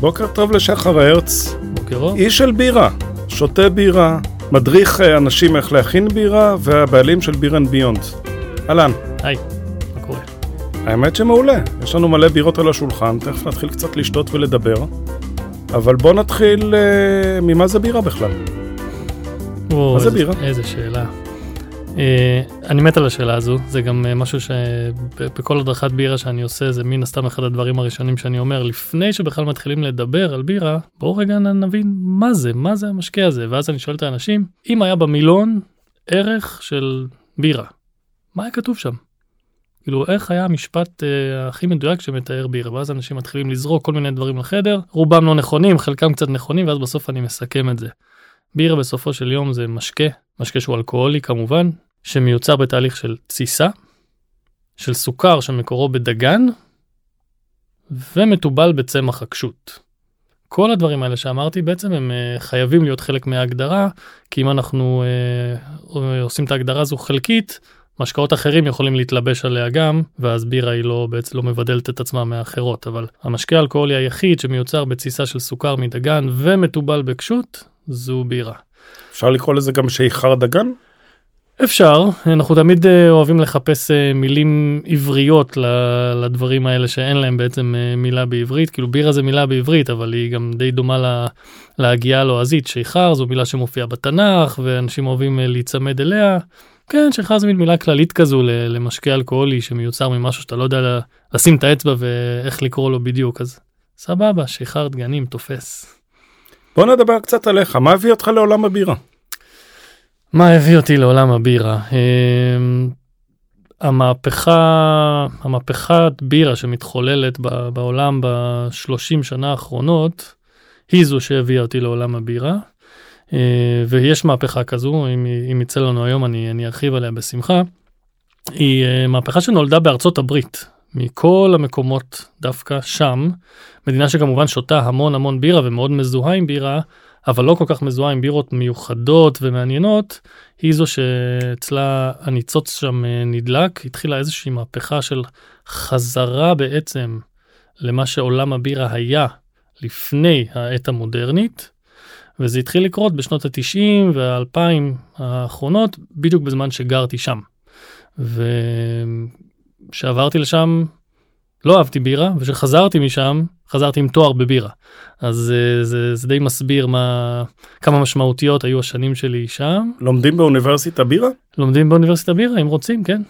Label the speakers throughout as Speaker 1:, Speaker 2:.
Speaker 1: בוקר טוב לשחר הרץ,
Speaker 2: בוקר אור.
Speaker 1: איש של בירה, שותה בירה, מדריך אה, אנשים איך להכין בירה, והבעלים של Beer and Beyond. אהלן,
Speaker 2: היי, מה קורה?
Speaker 1: האמת שמעולה, יש לנו מלא בירות על השולחן, תכף נתחיל קצת לשתות ולדבר, אבל בוא נתחיל אה, ממה זה בירה בכלל. מה זה
Speaker 2: איזה-
Speaker 1: בירה?
Speaker 2: איזה שאלה. אה, אני מת על השאלה הזו, זה גם אה, משהו שבכל הדרכת בירה שאני עושה, זה מן הסתם אחד הדברים הראשונים שאני אומר, לפני שבכלל מתחילים לדבר על בירה, בואו רגע נבין מה זה, מה זה המשקה הזה, ואז אני שואל את האנשים, אם היה במילון ערך של בירה, מה היה כתוב שם? כאילו איך היה המשפט אה, הכי מדויק שמתאר בירה ואז אנשים מתחילים לזרוק כל מיני דברים לחדר רובם לא נכונים חלקם קצת נכונים ואז בסוף אני מסכם את זה. בירה בסופו של יום זה משקה, משקה שהוא אלכוהולי כמובן, שמיוצר בתהליך של תסיסה, של סוכר שמקורו בדגן, ומתובל בצמח עקשות. כל הדברים האלה שאמרתי בעצם הם אה, חייבים להיות חלק מההגדרה, כי אם אנחנו אה, עושים את ההגדרה הזו חלקית, משקאות אחרים יכולים להתלבש עליה גם, ואז בירה היא לא, בעצם לא מבדלת את עצמה מהאחרות, אבל המשקה האלכוהולי היחיד שמיוצר בתסיסה של סוכר מדגן ומתובל בקשות, זו בירה.
Speaker 1: אפשר לקרוא לזה גם שיכר דגן?
Speaker 2: אפשר, אנחנו תמיד אה, אוהבים לחפש אה, מילים עבריות לדברים האלה שאין להם בעצם אה, מילה בעברית, כאילו בירה זה מילה בעברית אבל היא גם די דומה ל- להגייה הלועזית, שיכר זו מילה שמופיעה בתנ"ך ואנשים אוהבים להיצמד אליה. כן, שיכר זה מין מילה כללית כזו למשקה אלכוהולי שמיוצר ממשהו שאתה לא יודע לשים את האצבע ואיך לקרוא לו בדיוק, אז סבבה, שיכר דגנים תופס.
Speaker 1: בוא נדבר קצת עליך, מה הביא אותך לעולם הבירה?
Speaker 2: מה הביא אותי לעולם הבירה? אמ, המהפכה, המהפכת בירה שמתחוללת בעולם בשלושים שנה האחרונות, היא זו שהביאה אותי לעולם הבירה. אה, ויש מהפכה כזו, אם, אם יצא לנו היום אני, אני ארחיב עליה בשמחה. היא אה, מהפכה שנולדה בארצות הברית, מכל המקומות דווקא שם, מדינה שכמובן שותה המון המון בירה ומאוד מזוהה עם בירה, אבל לא כל כך מזוהה עם בירות מיוחדות ומעניינות, היא זו שאצלה הניצוץ שם אה, נדלק, התחילה איזושהי מהפכה של חזרה בעצם למה שעולם הבירה היה לפני העת המודרנית, וזה התחיל לקרות בשנות ה-90 וה-2000 האחרונות, בדיוק בזמן שגרתי שם. וכשעברתי לשם לא אהבתי בירה, וכשחזרתי משם, חזרתי עם תואר בבירה. אז אה, זה, זה די מסביר מה, כמה משמעותיות היו השנים שלי שם.
Speaker 1: לומדים באוניברסיטה בירה?
Speaker 2: לומדים באוניברסיטה בירה, אם רוצים, כן.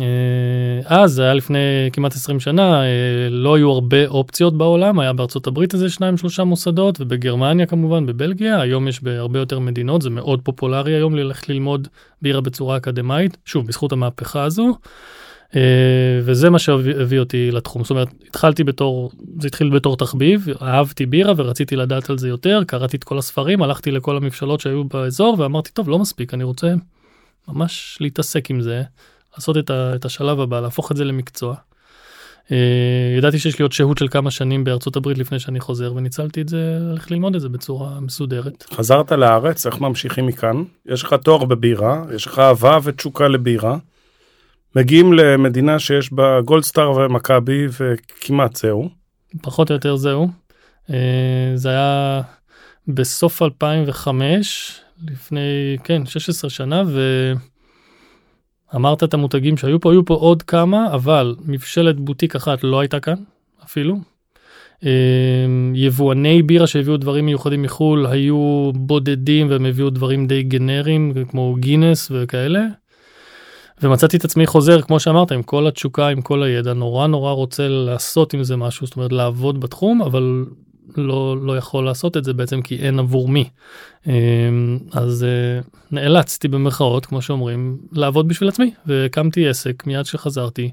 Speaker 2: אה, אז, זה היה לפני כמעט 20 שנה, אה, לא היו הרבה אופציות בעולם, היה בארצות הברית איזה שניים שלושה מוסדות, ובגרמניה כמובן, בבלגיה, היום יש בהרבה יותר מדינות, זה מאוד פופולרי היום ללכת ללמוד בירה בצורה אקדמאית, שוב, בזכות המהפכה הזו. אה, וזה מה שהביא אותי לתחום, זאת אומרת, התחלתי בתור, זה התחיל בתור תחביב, אהבתי בירה ורציתי לדעת על זה יותר, קראתי את כל הספרים, הלכתי לכל המבשלות שהיו באזור ואמרתי, טוב, לא מספיק, אני רוצה ממש להתעסק עם זה, לעשות את, ה, את השלב הבא, להפוך את זה למקצוע. אה, ידעתי שיש לי עוד שהות של כמה שנים בארצות הברית לפני שאני חוזר, וניצלתי את זה, ללכת ללמוד את זה בצורה מסודרת.
Speaker 1: חזרת לארץ, איך ממשיכים מכאן? יש לך תואר בבירה, יש לך אהבה ותשוקה לבירה. מגיעים למדינה שיש בה גולדסטאר ומכבי וכמעט זהו.
Speaker 2: פחות או יותר זהו. אה, זה היה בסוף 2005, לפני, כן, 16 שנה, ואמרת את המותגים שהיו פה, היו פה עוד כמה, אבל מבשלת בוטיק אחת לא הייתה כאן, אפילו. אה, יבואני בירה שהביאו דברים מיוחדים מחו"ל היו בודדים והם הביאו דברים די גנריים כמו גינס וכאלה. ומצאתי את עצמי חוזר כמו שאמרת עם כל התשוקה עם כל הידע נורא נורא רוצה לעשות עם זה משהו זאת אומרת לעבוד בתחום אבל לא לא יכול לעשות את זה בעצם כי אין עבור מי. אמ, אז אה, נאלצתי במרכאות כמו שאומרים לעבוד בשביל עצמי והקמתי עסק מיד שחזרתי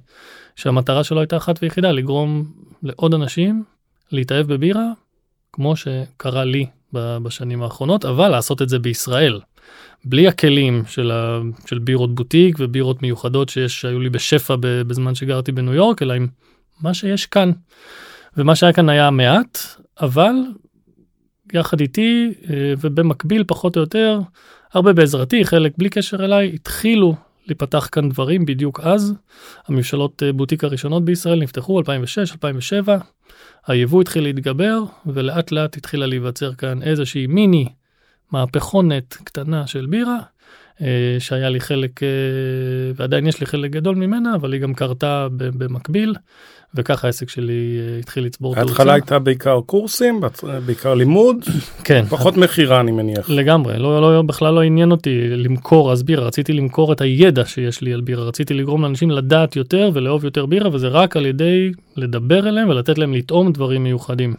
Speaker 2: שהמטרה שלו הייתה אחת ויחידה לגרום לעוד אנשים להתאהב בבירה כמו שקרה לי בשנים האחרונות אבל לעשות את זה בישראל. בלי הכלים של, ה, של בירות בוטיק ובירות מיוחדות שיש שהיו לי בשפע בזמן שגרתי בניו יורק אלא עם מה שיש כאן. ומה שהיה כאן היה מעט אבל יחד איתי אה, ובמקביל פחות או יותר, הרבה בעזרתי, חלק בלי קשר אליי, התחילו להיפתח כאן דברים בדיוק אז. הממשלות אה, בוטיק הראשונות בישראל נפתחו 2006, 2007, היבוא התחיל להתגבר ולאט לאט התחילה להיווצר כאן איזושהי מיני מהפכונת קטנה של בירה. אה, שהיה לי חלק, אה, ועדיין יש לי חלק גדול ממנה, אבל היא גם קרתה במקביל, וככה העסק שלי אה, התחיל לצבור
Speaker 1: תאוצה. ההתחלה הייתה בעיקר קורסים, בעיקר לימוד,
Speaker 2: כן.
Speaker 1: פחות מכירה אני מניח.
Speaker 2: לגמרי, לא, לא, בכלל לא עניין אותי למכור אז בירה, רציתי למכור את הידע שיש לי על בירה, רציתי לגרום לאנשים לדעת יותר ולאהוב יותר בירה, וזה רק על ידי לדבר אליהם ולתת להם לטעום דברים מיוחדים.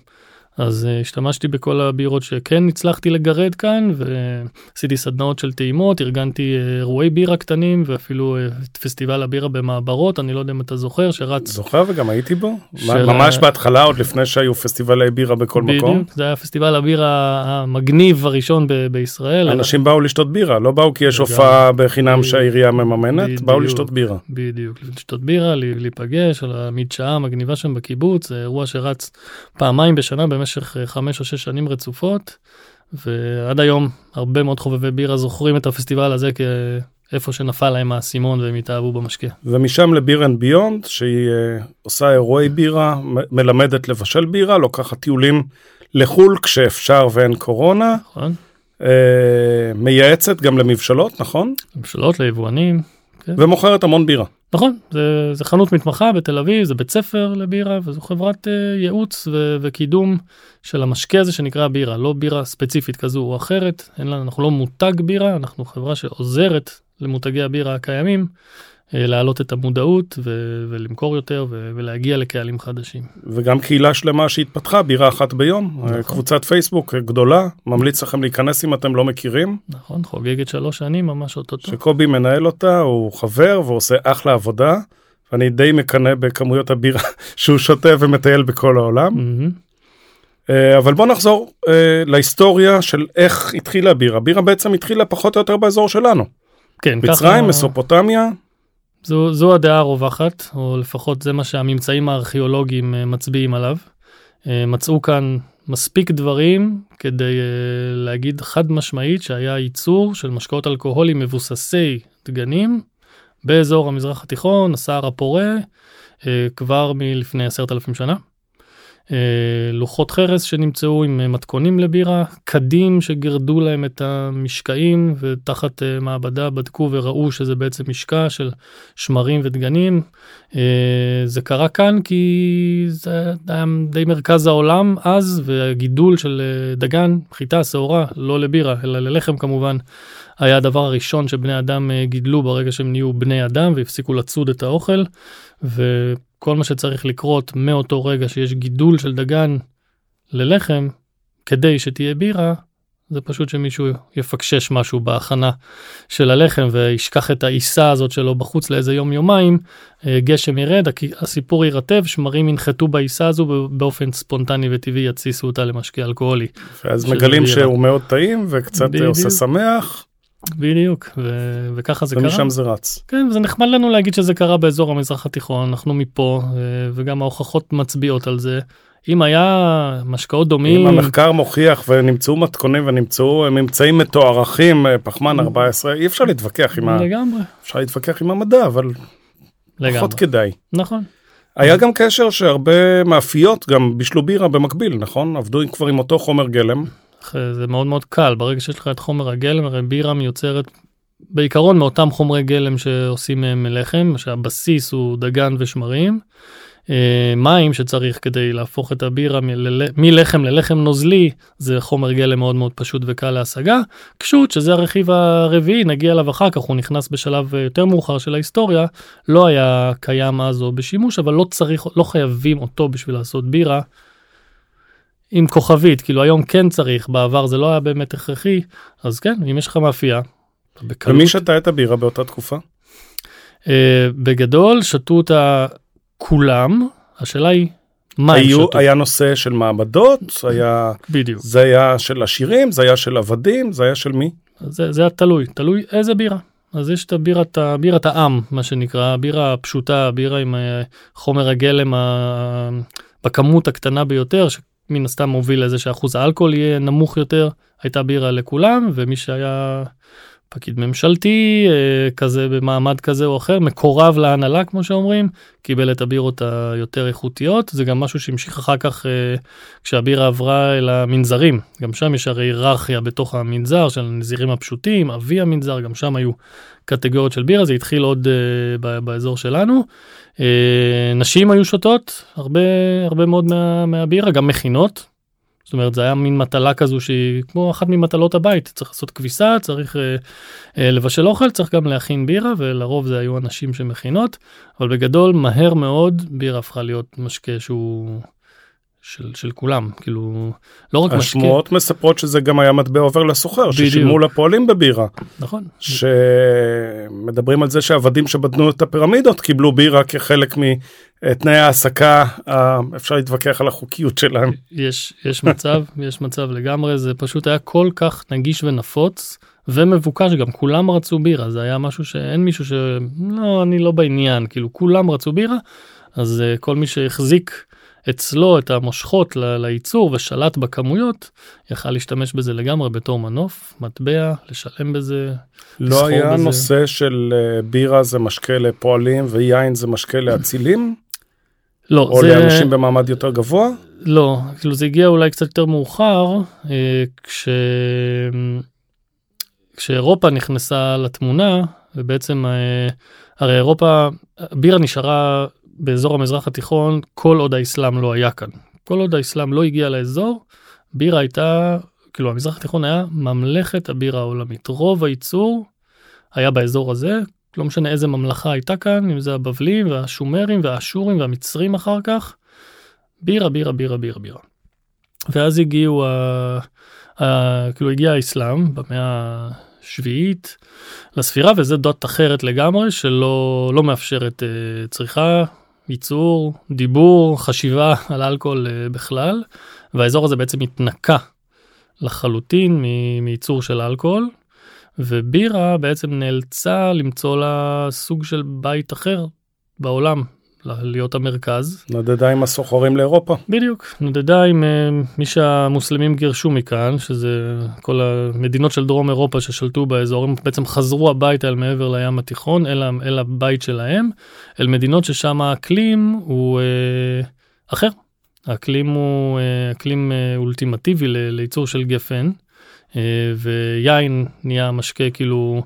Speaker 2: אז uh, השתמשתי בכל הבירות שכן הצלחתי לגרד כאן ועשיתי סדנאות של טעימות, ארגנתי uh, אירועי בירה קטנים ואפילו uh, את פסטיבל הבירה במעברות, אני לא יודע אם אתה זוכר, שרץ...
Speaker 1: זוכר וגם הייתי בו, של... ממש בהתחלה עוד לפני שהיו פסטיבלי בירה בכל בדיוק, מקום.
Speaker 2: זה היה פסטיבל הבירה המגניב הראשון ב- בישראל.
Speaker 1: אנשים אלא... באו לשתות בירה, לא באו כי יש הופעה בחינם ב- שהעירייה מממנת, בדיוק, באו לשתות בירה.
Speaker 2: בדיוק, לשתות בירה, להיפגש על המדשאה המגניבה שם בקיבוץ, אירוע שרץ פעמיים בשנה במשך אה, חמש או שש שנים רצופות, ועד היום הרבה מאוד חובבי בירה זוכרים את הפסטיבל הזה כאיפה שנפל להם האסימון והם התאהבו במשקה.
Speaker 1: ומשם ל Beer and Beyond, שהיא uh, עושה אירועי בירה, מלמדת לבשל בירה, לוקחת טיולים לחו"ל כשאפשר ואין קורונה.
Speaker 2: נכון.
Speaker 1: Uh, מייעצת גם למבשלות, נכון?
Speaker 2: מבשלות, ליבואנים.
Speaker 1: כן. ומוכרת המון בירה.
Speaker 2: נכון, זה, זה חנות מתמחה בתל אביב, זה בית ספר לבירה וזו חברת uh, ייעוץ ו- וקידום של המשקה הזה שנקרא בירה, לא בירה ספציפית כזו או אחרת, אין לנו, אנחנו לא מותג בירה, אנחנו חברה שעוזרת למותגי הבירה הקיימים להעלות את המודעות ו- ולמכור יותר ו- ולהגיע לקהלים חדשים.
Speaker 1: וגם קהילה שלמה שהתפתחה, בירה אחת ביום, נכון. קבוצת פייסבוק גדולה, ממליץ לכם להיכנס אם אתם לא מכירים.
Speaker 2: נכון, חוגגת שלוש שנים ממש אוטוטו.
Speaker 1: שקובי מנהל אותה, הוא חבר ועושה אחלה עבודה, ואני די מקנא בכמויות הבירה שהוא שותה ומטייל בכל העולם. Mm-hmm. אבל בוא נחזור uh, להיסטוריה של איך התחילה הבירה. בירה בעצם התחילה פחות או יותר באזור שלנו.
Speaker 2: כן,
Speaker 1: מצרים, ככה... מסופוטמיה.
Speaker 2: זו, זו הדעה הרווחת, או לפחות זה מה שהממצאים הארכיאולוגיים אה, מצביעים עליו. אה, מצאו כאן מספיק דברים כדי אה, להגיד חד משמעית שהיה ייצור של משקאות אלכוהולים מבוססי דגנים באזור המזרח התיכון, הסהר הפורה, כבר מלפני עשרת אלפים שנה. אה, לוחות חרס שנמצאו עם אה, מתכונים לבירה, קדים שגירדו להם את המשקעים ותחת אה, מעבדה בדקו וראו שזה בעצם משקע של שמרים ודגנים. זה קרה כאן כי זה היה די מרכז העולם אז והגידול של דגן, חיטה, שעורה, לא לבירה אלא ללחם כמובן, היה הדבר הראשון שבני אדם גידלו ברגע שהם נהיו בני אדם והפסיקו לצוד את האוכל. ו... כל מה שצריך לקרות מאותו רגע שיש גידול של דגן ללחם, כדי שתהיה בירה, זה פשוט שמישהו יפקשש משהו בהכנה של הלחם וישכח את העיסה הזאת שלו בחוץ לאיזה יום יומיים, אה, גשם ירד, הסיפור יירטב, שמרים ינחתו בעיסה הזו באופן ספונטני וטבעי יתסיסו אותה למשקה אלכוהולי.
Speaker 1: ואז מגלים בירה. שהוא מאוד טעים וקצת בדיוק. עושה שמח.
Speaker 2: בדיוק, ו- וככה זה
Speaker 1: ומשם
Speaker 2: קרה.
Speaker 1: ומשם זה רץ.
Speaker 2: כן, וזה נחמד לנו להגיד שזה קרה באזור המזרח התיכון, אנחנו מפה, וגם ההוכחות מצביעות על זה. אם היה משקאות דומים...
Speaker 1: אם המחקר מוכיח ונמצאו מתכונים ונמצאו ממצאים מתוארכים, אה, פחמן 14, אי אפשר להתווכח עם ה...
Speaker 2: לגמרי.
Speaker 1: אפשר להתווכח עם המדע, אבל לגמרי. פחות כדאי.
Speaker 2: נכון.
Speaker 1: היה גם קשר שהרבה מאפיות גם בישלו בירה במקביל, נכון? עבדו כבר עם אותו חומר גלם.
Speaker 2: זה מאוד מאוד קל ברגע שיש לך את חומר הגלם הרי בירה מיוצרת בעיקרון מאותם חומרי גלם שעושים מהם לחם שהבסיס הוא דגן ושמרים. אה, מים שצריך כדי להפוך את הבירה מלחם ללחם נוזלי זה חומר גלם מאוד מאוד פשוט וקל להשגה. קשות שזה הרכיב הרביעי נגיע אליו אחר כך הוא נכנס בשלב יותר מאוחר של ההיסטוריה לא היה קיים אז או בשימוש אבל לא צריך לא חייבים אותו בשביל לעשות בירה. עם כוכבית, כאילו היום כן צריך, בעבר זה לא היה באמת הכרחי, אז כן, אם יש לך מאפייה.
Speaker 1: בקלות... ומי שתה את הבירה באותה תקופה?
Speaker 2: Uh, בגדול שתו אותה כולם, השאלה היא מה היו, הם שתו.
Speaker 1: היה נושא של מעבדות, היה...
Speaker 2: בדיוק.
Speaker 1: זה היה של עשירים, זה היה של עבדים, זה היה של מי?
Speaker 2: זה, זה היה תלוי, תלוי איזה בירה. אז יש את הבירת, בירת העם, מה שנקרא, הבירה הפשוטה, הבירה עם אה, חומר הגלם ה... בכמות הקטנה ביותר, מן הסתם מוביל לזה שאחוז האלכוהול יהיה נמוך יותר, הייתה בירה לכולם, ומי שהיה פקיד ממשלתי אה, כזה במעמד כזה או אחר, מקורב להנהלה כמו שאומרים, קיבל את הבירות היותר איכותיות, זה גם משהו שהמשיך אחר כך אה, כשהבירה עברה אל המנזרים, גם שם יש הרי היררכיה בתוך המנזר של הנזירים הפשוטים, אבי המנזר, גם שם היו קטגוריות של בירה, זה התחיל עוד uh, באזור שלנו. Uh, נשים היו שותות הרבה הרבה מאוד מה, מהבירה, גם מכינות. זאת אומרת זה היה מין מטלה כזו שהיא כמו אחת ממטלות הבית צריך לעשות כביסה צריך uh, uh, לבשל אוכל צריך גם להכין בירה ולרוב זה היו אנשים שמכינות אבל בגדול מהר מאוד בירה הפכה להיות משקה שהוא של, של כולם כאילו לא רק.
Speaker 1: השמועות מספרות שזה גם היה מטבע עובר לסוחר ששילמו לפועלים בבירה.
Speaker 2: נכון.
Speaker 1: שמדברים על זה שעבדים שבדנו את הפירמידות קיבלו בירה כחלק מתנאי העסקה אפשר להתווכח על החוקיות שלהם.
Speaker 2: יש יש מצב יש מצב לגמרי זה פשוט היה כל כך נגיש ונפוץ. ומבוקש גם כולם רצו בירה זה היה משהו שאין מישהו שלא אני לא בעניין כאילו כולם רצו בירה אז uh, כל מי שהחזיק אצלו את המושכות לייצור ושלט בכמויות, יכל להשתמש בזה לגמרי בתור מנוף, מטבע, לשלם בזה.
Speaker 1: לא היה בזה. נושא של אה, בירה זה משקה לפועלים ויין זה משקה לאצילים?
Speaker 2: לא,
Speaker 1: או זה... לאנשים במעמד יותר גבוה?
Speaker 2: לא, כאילו זה הגיע אולי קצת יותר מאוחר, אה, כש... כשאירופה נכנסה לתמונה, ובעצם אה, הרי אירופה, בירה נשארה באזור התיכון כל עוד האסלאם לא היה כאן. כל עוד האסלאם לא הגיע לאזור, בירה הייתה, כאילו המזרח התיכון היה ממלכת הבירה העולמית. רוב הייצור היה באזור הזה, לא משנה איזה ממלכה הייתה כאן, אם זה הבבלים והשומרים והאשורים והמצרים אחר כך, בירה, בירה, בירה, בירה, בירה. ואז הגיעו, ה... ה... כאילו הגיע האסלאם במאה השביעית לספירה, וזה דת אחרת לגמרי שלא לא מאפשרת uh, צריכה ייצור, דיבור, חשיבה על אלכוהול uh, בכלל, והאזור הזה בעצם התנקה לחלוטין מייצור של אלכוהול, ובירה בעצם נאלצה למצוא לה סוג של בית אחר בעולם, להיות המרכז.
Speaker 1: נדדה עם הסוחרים לאירופה.
Speaker 2: בדיוק, נדדה עם uh, מי שהמוסלמים גירשו מכאן, שזה כל המדינות של דרום אירופה ששלטו באזור, הם בעצם חזרו הביתה אל מעבר לים התיכון, אל, אל הבית שלהם, אל מדינות ששם האקלים הוא uh, אחר. האקלים הוא uh, אקלים uh, אולטימטיבי לייצור של גפן. אה, ויין נהיה משקה כאילו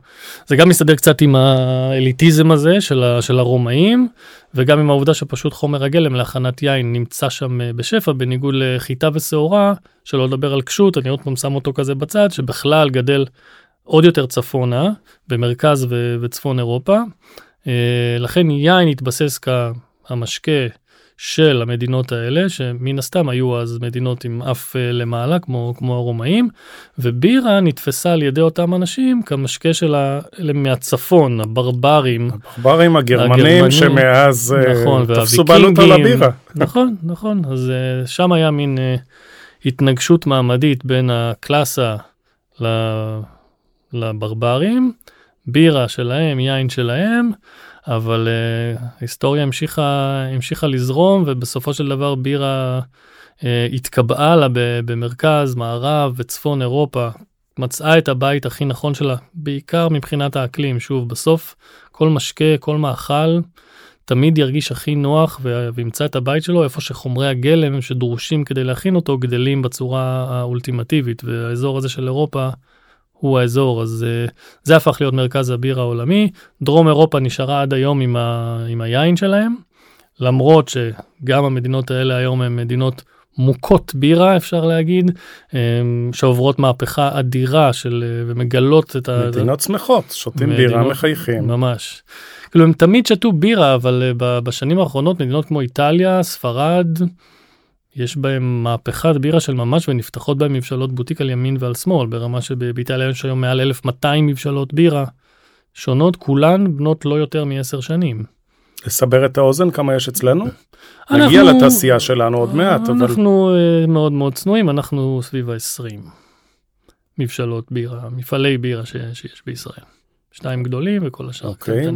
Speaker 2: זה גם מסתדר קצת עם האליטיזם הזה של, ה, של הרומאים וגם עם העובדה שפשוט חומר הגלם להכנת יין נמצא שם אה, בשפע בניגוד לחיטה ושעורה שלא לדבר על קשות אני עוד פעם שם אותו כזה בצד שבכלל גדל עוד יותר צפונה במרכז ו, וצפון אירופה. אה, לכן יין התבסס כהמשקה של המדינות האלה, שמן הסתם היו אז מדינות עם אף אה, למעלה, כמו, כמו הרומאים, ובירה נתפסה על ידי אותם אנשים כמשקה של ה... מהצפון, הברברים.
Speaker 1: הברברים הגרמנים, הגרמנים שמאז אה, נכון, תפסו בעלות על הבירה.
Speaker 2: נכון, נכון, אז uh, שם היה מין uh, התנגשות מעמדית בין הקלאסה לברברים, בירה שלהם, יין שלהם. אבל uh, ההיסטוריה המשיכה, המשיכה לזרום ובסופו של דבר בירה uh, התקבעה לה במרכז, מערב וצפון אירופה, מצאה את הבית הכי נכון שלה, בעיקר מבחינת האקלים. שוב, בסוף כל משקה, כל מאכל, תמיד ירגיש הכי נוח וימצא את הבית שלו איפה שחומרי הגלם שדרושים כדי להכין אותו גדלים בצורה האולטימטיבית והאזור הזה של אירופה הוא האזור, אז uh, זה הפך להיות מרכז הביר העולמי. דרום אירופה נשארה עד היום עם, ה, עם היין שלהם, למרות שגם המדינות האלה היום הן מדינות מוכות בירה אפשר להגיד, שעוברות מהפכה אדירה של אה, ומגלות את
Speaker 1: ה... מדינות שמחות, שותים מדינות, בירה מחייכים.
Speaker 2: ממש. כאילו הם תמיד שתו בירה, אבל אה, בשנים האחרונות מדינות כמו איטליה, ספרד, יש בהם מהפכת בירה של ממש ונפתחות בהם מבשלות בוטיק על ימין ועל שמאל ברמה שבאיטליה יש היום מעל 1200 מבשלות בירה שונות כולן בנות לא יותר מעשר שנים.
Speaker 1: לסבר את האוזן כמה יש אצלנו? אנחנו, נגיע לתעשייה שלנו עוד מעט.
Speaker 2: אנחנו אבל... אה, מאוד מאוד צנועים אנחנו סביב ה-20 מבשלות בירה מפעלי בירה ש... שיש בישראל. שניים גדולים וכל השאר.
Speaker 1: אוקיי,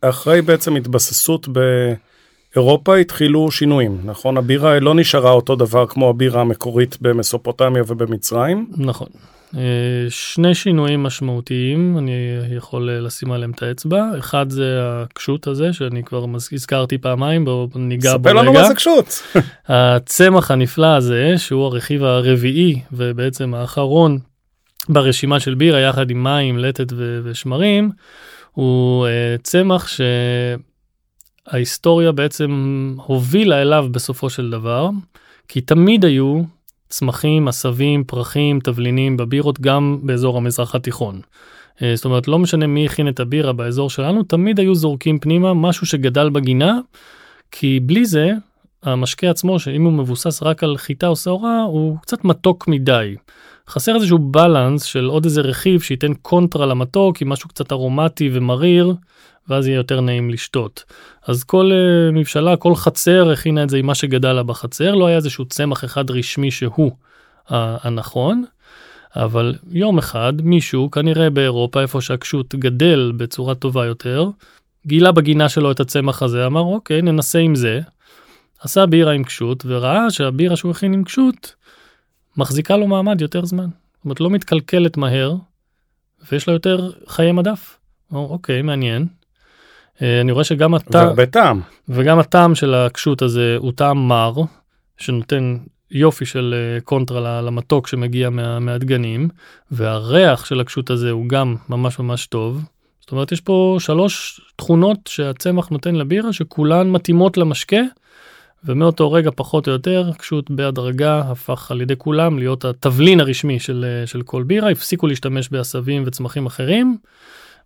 Speaker 1: אחרי בעצם התבססות ב... אירופה התחילו שינויים, נכון? הבירה לא נשארה אותו דבר כמו הבירה המקורית במסופוטמיה ובמצרים.
Speaker 2: נכון. אה, שני שינויים משמעותיים, אני יכול אה, לשים עליהם את האצבע. אחד זה הקשות הזה, שאני כבר הזכרתי פעמיים, בואו ניגע
Speaker 1: בו רגע. ספר לנו מה זה קשות.
Speaker 2: הצמח הנפלא הזה, שהוא הרכיב הרביעי ובעצם האחרון ברשימה של בירה, יחד עם מים, לטת ושמרים, הוא אה, צמח שההיסטוריה בעצם הובילה אליו בסופו של דבר, כי תמיד היו צמחים, עשבים, פרחים, תבלינים בבירות גם באזור המזרח התיכון. אה, זאת אומרת, לא משנה מי הכין את הבירה באזור שלנו, תמיד היו זורקים פנימה משהו שגדל בגינה, כי בלי זה, המשקה עצמו, שאם הוא מבוסס רק על חיטה או שעורה, הוא קצת מתוק מדי. חסר איזשהו בלנס של עוד איזה רכיב שייתן קונטרה למתוק עם משהו קצת ארומטי ומריר, ואז יהיה יותר נעים לשתות. אז כל uh, מבשלה, כל חצר הכינה את זה עם מה שגדל לה בחצר, לא היה איזשהו צמח אחד רשמי שהוא uh, הנכון, אבל יום אחד מישהו, כנראה באירופה, איפה שהקשות גדל בצורה טובה יותר, גילה בגינה שלו את הצמח הזה, אמר אוקיי, ננסה עם זה. עשה בירה עם קשות וראה שהבירה שהוא הכין עם קשות מחזיקה לו מעמד יותר זמן. זאת אומרת, לא מתקלקלת מהר, ויש לה יותר חיי מדף. אוקיי, מעניין. אה, אני רואה שגם הטעם,
Speaker 1: והרבה טעם,
Speaker 2: וגם הטעם של הקשות הזה הוא טעם מר, שנותן יופי של אה, קונטרה למתוק שמגיע מה, מהדגנים, והריח של הקשות הזה הוא גם ממש ממש טוב. זאת אומרת, יש פה שלוש תכונות שהצמח נותן לבירה, שכולן מתאימות למשקה, ומאותו רגע פחות או יותר, קשות בהדרגה הפך על ידי כולם להיות התבלין הרשמי של, אה, של כל בירה, הפסיקו להשתמש בעשבים וצמחים אחרים.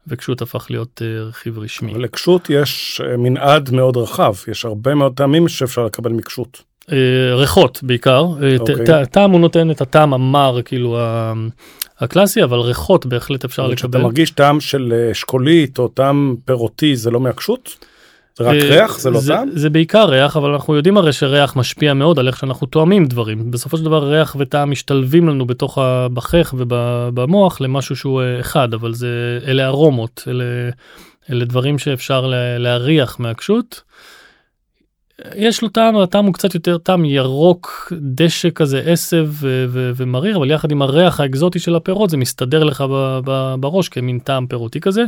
Speaker 2: וקשות הפך להיות uh, רכיב רשמי.
Speaker 1: לקשות יש uh, מנעד מאוד רחב, יש הרבה מאוד טעמים שאפשר לקבל מקשות.
Speaker 2: Uh, ריחות בעיקר. אוקיי. טעם הוא נותן את הטעם המר כאילו הקלאסי, אבל ריחות בהחלט אפשר לקבל.
Speaker 1: כשאתה מרגיש טעם של אשכולית או טעם פירותי זה לא מהקשות? זה רק אה, ריח? זה לא טעם?
Speaker 2: זה בעיקר ריח, אבל אנחנו יודעים הרי שריח משפיע מאוד על איך שאנחנו תואמים דברים. בסופו של דבר ריח וטעם משתלבים לנו בתוך הבחך ובמוח למשהו שהוא אה, אחד, אבל זה, אלה ארומות, אלה, אלה דברים שאפשר להריח מהקשות. יש לו טעם, הטעם הוא קצת יותר טעם ירוק, דשא כזה עשב ומריר, אבל יחד עם הריח האקזוטי של הפירות זה מסתדר לך בראש כמין טעם פירותי כזה.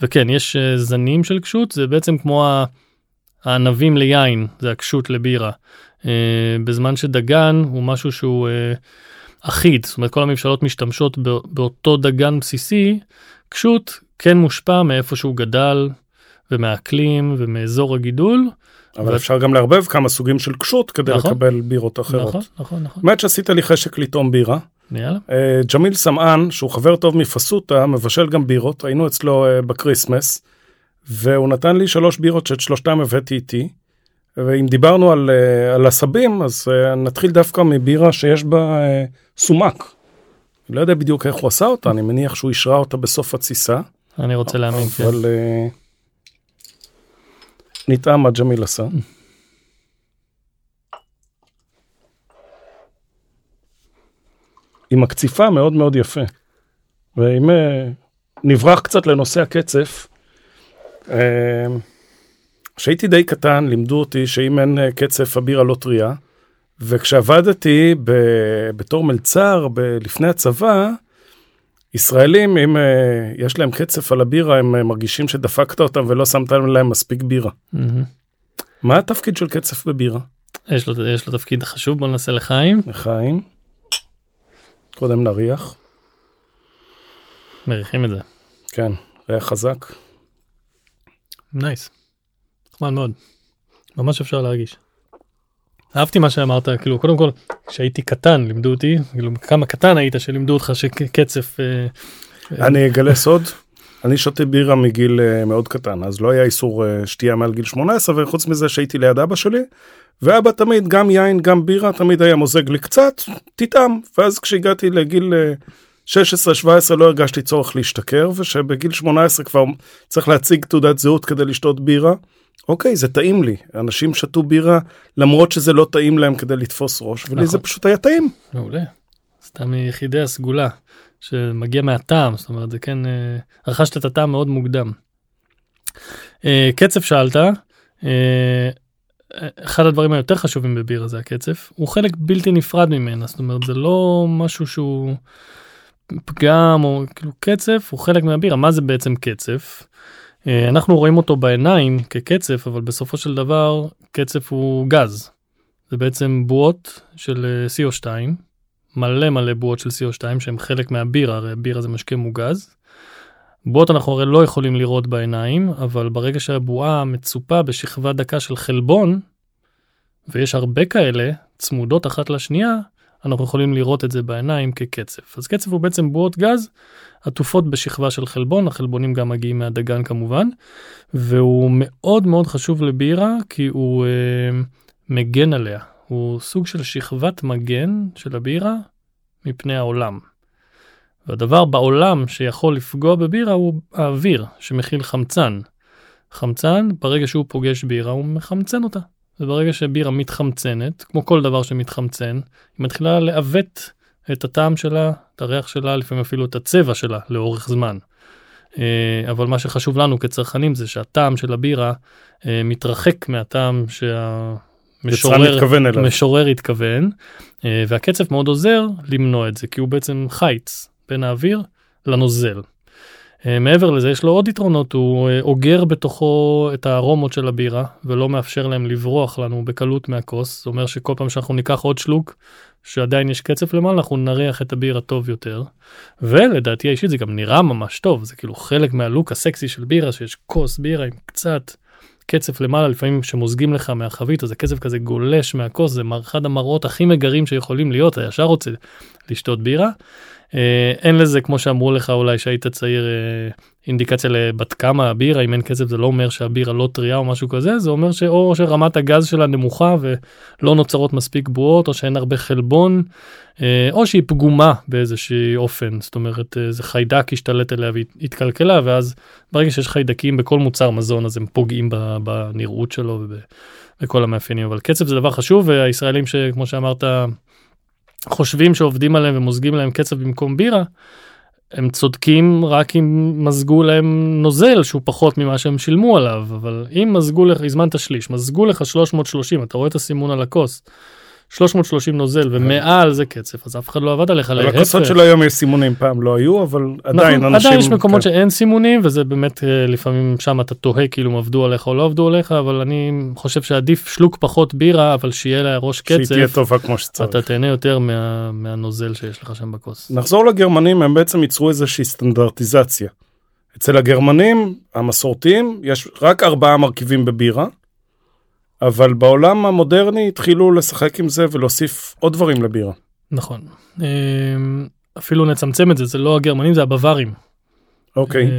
Speaker 2: וכן, יש אה, זנים של קשות, זה בעצם כמו הענבים ליין, זה הקשות לבירה. אה, בזמן שדגן הוא משהו שהוא אה, אחיד, זאת אומרת כל הממשלות משתמשות באותו דגן בסיסי, כשות כן מושפע מאיפה שהוא גדל ומהאקלים ומאזור הגידול.
Speaker 1: אבל אפשר גם לערבב כמה סוגים של כשות כדי נכון, לקבל בירות אחרות.
Speaker 2: נכון, נכון, נכון.
Speaker 1: באמת שעשית לי חשק לטעום בירה.
Speaker 2: יאללה.
Speaker 1: Uh, ג'מיל סמאן, שהוא חבר טוב מפסוטה, מבשל גם בירות, היינו אצלו uh, בקריסמס, והוא נתן לי שלוש בירות שאת שלושתם הבאתי איתי. ואם דיברנו על, uh, על עשבים, אז uh, נתחיל דווקא מבירה שיש בה uh, סומק. אני לא יודע בדיוק איך הוא עשה אותה, אני מניח שהוא אישרה אותה בסוף התסיסה.
Speaker 2: אני רוצה להאמין,
Speaker 1: כן. אבל... Uh, נטעם מה ג'מיל עשה. עם הקציפה מאוד מאוד יפה. ואם אה, נברח קצת לנושא הקצף, אה, כשהייתי די קטן לימדו אותי שאם אין אה, קצף הבירה לא טריה, וכשעבדתי ב, בתור מלצר ב, לפני הצבא, ישראלים, אם uh, יש להם קצף על הבירה, הם uh, מרגישים שדפקת אותם ולא שמת להם מספיק בירה. Mm-hmm. מה התפקיד של קצף בבירה?
Speaker 2: יש לו, יש לו תפקיד חשוב, בוא ננסה לחיים.
Speaker 1: לחיים. קודם נריח.
Speaker 2: מריחים את זה.
Speaker 1: כן, ריח חזק.
Speaker 2: נייס. נחמד מאוד. ממש אפשר להרגיש. אהבתי מה שאמרת כאילו קודם כל כשהייתי קטן לימדו אותי כאילו כמה קטן היית שלימדו אותך שקצף. אה,
Speaker 1: אה, אני אגלה סוד אני שותה בירה מגיל uh, מאוד קטן אז לא היה איסור שתייה מעל גיל 18 וחוץ מזה שהייתי ליד אבא שלי ואבא תמיד גם יין גם בירה תמיד היה מוזג לי קצת תטעם ואז כשהגעתי לגיל 16-17 לא הרגשתי צורך להשתכר ושבגיל 18 כבר צריך להציג תעודת זהות כדי לשתות בירה. אוקיי זה טעים לי אנשים שתו בירה למרות שזה לא טעים להם כדי לתפוס ראש ולי נכון. זה פשוט היה טעים.
Speaker 2: מעולה. סתם מיחידי הסגולה שמגיע מהטעם זאת אומרת זה כן אה, רכשת את הטעם מאוד מוקדם. אה, קצב שאלת. אה, אחד הדברים היותר חשובים בבירה זה הקצף הוא חלק בלתי נפרד ממנה זאת אומרת זה לא משהו שהוא פגם או כאילו קצף הוא חלק מהבירה מה זה בעצם קצף. אה, אנחנו רואים אותו בעיניים כקצף אבל בסופו של דבר קצף הוא גז. זה בעצם בועות של אה, CO2 מלא מלא בועות של CO2 שהם חלק מהבירה הרי בירה זה משקה מוגז. בועות אנחנו הרי לא יכולים לראות בעיניים אבל ברגע שהבועה מצופה בשכבה דקה של חלבון ויש הרבה כאלה צמודות אחת לשנייה אנחנו יכולים לראות את זה בעיניים כקצף אז קצף הוא בעצם בועות גז עטופות בשכבה של חלבון החלבונים גם מגיעים מהדגן כמובן והוא מאוד מאוד חשוב לבירה כי הוא אה, מגן עליה הוא סוג של שכבת מגן של הבירה מפני העולם. והדבר בעולם שיכול לפגוע בבירה הוא האוויר שמכיל חמצן. חמצן ברגע שהוא פוגש בירה הוא מחמצן אותה. וברגע שבירה מתחמצנת כמו כל דבר שמתחמצן היא מתחילה לעוות את הטעם שלה את הריח שלה לפעמים אפילו את הצבע שלה לאורך זמן. אה, אבל מה שחשוב לנו כצרכנים זה שהטעם של הבירה אה, מתרחק מהטעם שהמשורר התכוון אה, והקצף מאוד עוזר למנוע את זה כי הוא בעצם חיץ בין האוויר לנוזל. אה, מעבר לזה יש לו עוד יתרונות, הוא אה, אוגר בתוכו את הארומות של הבירה ולא מאפשר להם לברוח לנו בקלות מהכוס, זאת אומרת שכל פעם שאנחנו ניקח עוד שלוק שעדיין יש קצף למעלה אנחנו נריח את הבירה טוב יותר. ולדעתי האישית זה גם נראה ממש טוב, זה כאילו חלק מהלוק הסקסי של בירה שיש כוס בירה עם קצת קצף למעלה לפעמים שמוזגים לך מהחבית אז הקצף כזה גולש מהכוס זה אחד המראות הכי מגרים שיכולים להיות אתה ישר רוצה לשתות בירה. אה, אין לזה כמו שאמרו לך אולי שהיית צעיר אה, אינדיקציה לבת כמה הבירה אם אין כסף זה לא אומר שהבירה לא טריה או משהו כזה זה אומר שאו שרמת הגז שלה נמוכה ולא נוצרות מספיק בועות או שאין הרבה חלבון אה, או שהיא פגומה באיזשהי אופן זאת אומרת איזה חיידק השתלט עליה והתקלקלה ואז ברגע שיש חיידקים בכל מוצר מזון אז הם פוגעים בנראות שלו ובכל המאפיינים אבל קצב זה דבר חשוב והישראלים שכמו שאמרת. חושבים שעובדים עליהם ומוזגים להם קצב במקום בירה, הם צודקים רק אם מזגו להם נוזל שהוא פחות ממה שהם שילמו עליו, אבל אם מזגו לך, הזמנת שליש, מזגו לך 330, אתה רואה את הסימון על הכוס, 330 נוזל ומעל זה קצף אז אף אחד לא עבד עליך
Speaker 1: להפך. בכוסות של היום יש סימונים פעם לא היו אבל עדיין נכון,
Speaker 2: אנשים. עדיין יש מקומות כן. שאין סימונים וזה באמת אה, לפעמים שם אתה תוהה כאילו הם עבדו עליך או לא עבדו עליך אבל אני חושב שעדיף שלוק פחות בירה אבל שיהיה לה ראש קצף.
Speaker 1: שהיא תהיה טובה כמו שצריך.
Speaker 2: אתה תהנה יותר מה, מהנוזל שיש לך שם בכוס.
Speaker 1: נחזור לגרמנים הם בעצם ייצרו איזושהי סטנדרטיזציה. אצל הגרמנים המסורתיים יש רק ארבעה מרכיבים בבירה. אבל בעולם המודרני התחילו לשחק עם זה ולהוסיף עוד דברים לבירה.
Speaker 2: נכון. אמ, אפילו נצמצם את זה, זה לא הגרמנים, זה הבווארים.
Speaker 1: אוקיי.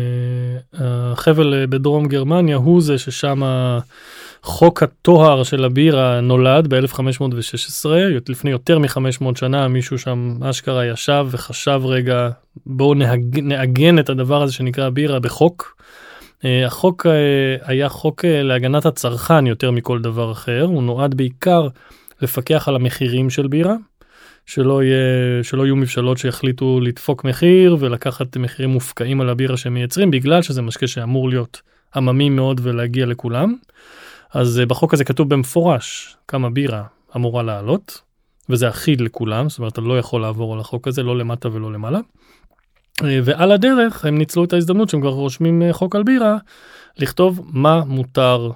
Speaker 2: אה, החבל בדרום גרמניה הוא זה ששם חוק הטוהר של הבירה נולד ב-1516, לפני יותר מ-500 שנה מישהו שם אשכרה ישב וחשב רגע בואו נעגן את הדבר הזה שנקרא בירה בחוק. אה, החוק אה, היה חוק אה, להגנת הצרכן יותר מכל דבר אחר, הוא נועד בעיקר לפקח על המחירים של בירה, שלא, יהיה, שלא יהיו מבשלות שיחליטו לדפוק מחיר ולקחת מחירים מופקעים על הבירה שהם מייצרים, בגלל שזה משקה שאמור להיות עממי מאוד ולהגיע לכולם. אז בחוק הזה כתוב במפורש כמה בירה אמורה לעלות, וזה אחיד לכולם, זאת אומרת אתה לא יכול לעבור על החוק הזה, לא למטה ולא למעלה. אה, ועל הדרך הם ניצלו את ההזדמנות שהם כבר רושמים אה, חוק על בירה לכתוב מה מותר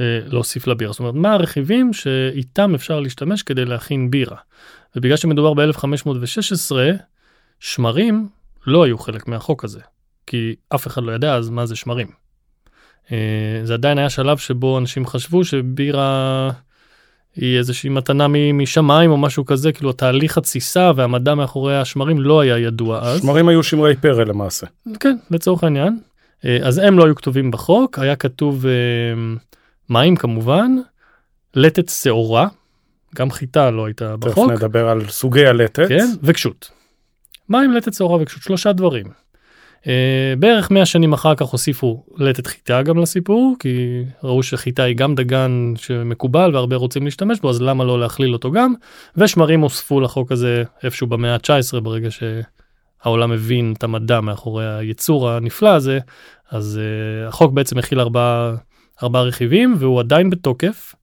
Speaker 2: אה, להוסיף לבירה זאת אומרת מה הרכיבים שאיתם אפשר להשתמש כדי להכין בירה. ובגלל שמדובר ב-1516 שמרים לא היו חלק מהחוק הזה כי אף אחד לא ידע אז מה זה שמרים. זה עדיין היה שלב שבו אנשים חשבו שבירה היא איזושהי מתנה משמיים או משהו כזה כאילו תהליך התסיסה והמדע מאחורי השמרים לא היה ידוע אז.
Speaker 1: שמרים היו שמרי פרא למעשה.
Speaker 2: כן לצורך העניין. אה, אז הם לא היו כתובים בחוק היה כתוב אה, מים כמובן לטת שעורה גם חיטה לא הייתה בחוק.
Speaker 1: תכף נדבר על סוגי הלטת.
Speaker 2: כן וקשות. מים לטת שעורה וקשות שלושה דברים. Uh, בערך 100 שנים אחר כך הוסיפו לטת חיטה גם לסיפור כי ראו שחיטה היא גם דגן שמקובל והרבה רוצים להשתמש בו אז למה לא להכליל אותו גם ושמרים הוספו לחוק הזה איפשהו במאה ה-19 ברגע שהעולם הבין את המדע מאחורי היצור הנפלא הזה אז uh, החוק בעצם מכיל ארבעה ארבע רכיבים והוא עדיין בתוקף.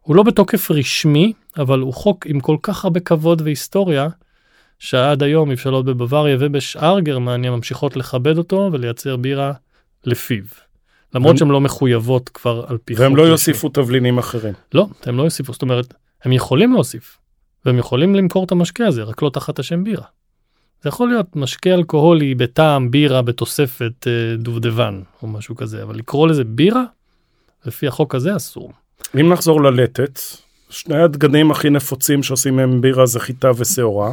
Speaker 2: הוא לא בתוקף רשמי, אבל הוא חוק עם כל כך הרבה כבוד והיסטוריה, שעד היום מבשלות בבוואריה ובשאר גרמניה ממשיכות לכבד אותו ולייצר בירה לפיו. למרות שהן לא מחויבות כבר על פי
Speaker 1: חוק. והם לא יוסיפו תבלינים אחרים.
Speaker 2: לא, הם לא יוסיפו, זאת אומרת, הם יכולים להוסיף, והם יכולים למכור את המשקה הזה, רק לא תחת השם בירה. זה יכול להיות משקה אלכוהולי בטעם בירה בתוספת אה, דובדבן או משהו כזה, אבל לקרוא לזה בירה, לפי החוק הזה אסור.
Speaker 1: אם נחזור ללטת, שני הדגנים הכי נפוצים שעושים מהם בירה זה חיטה ושעורה.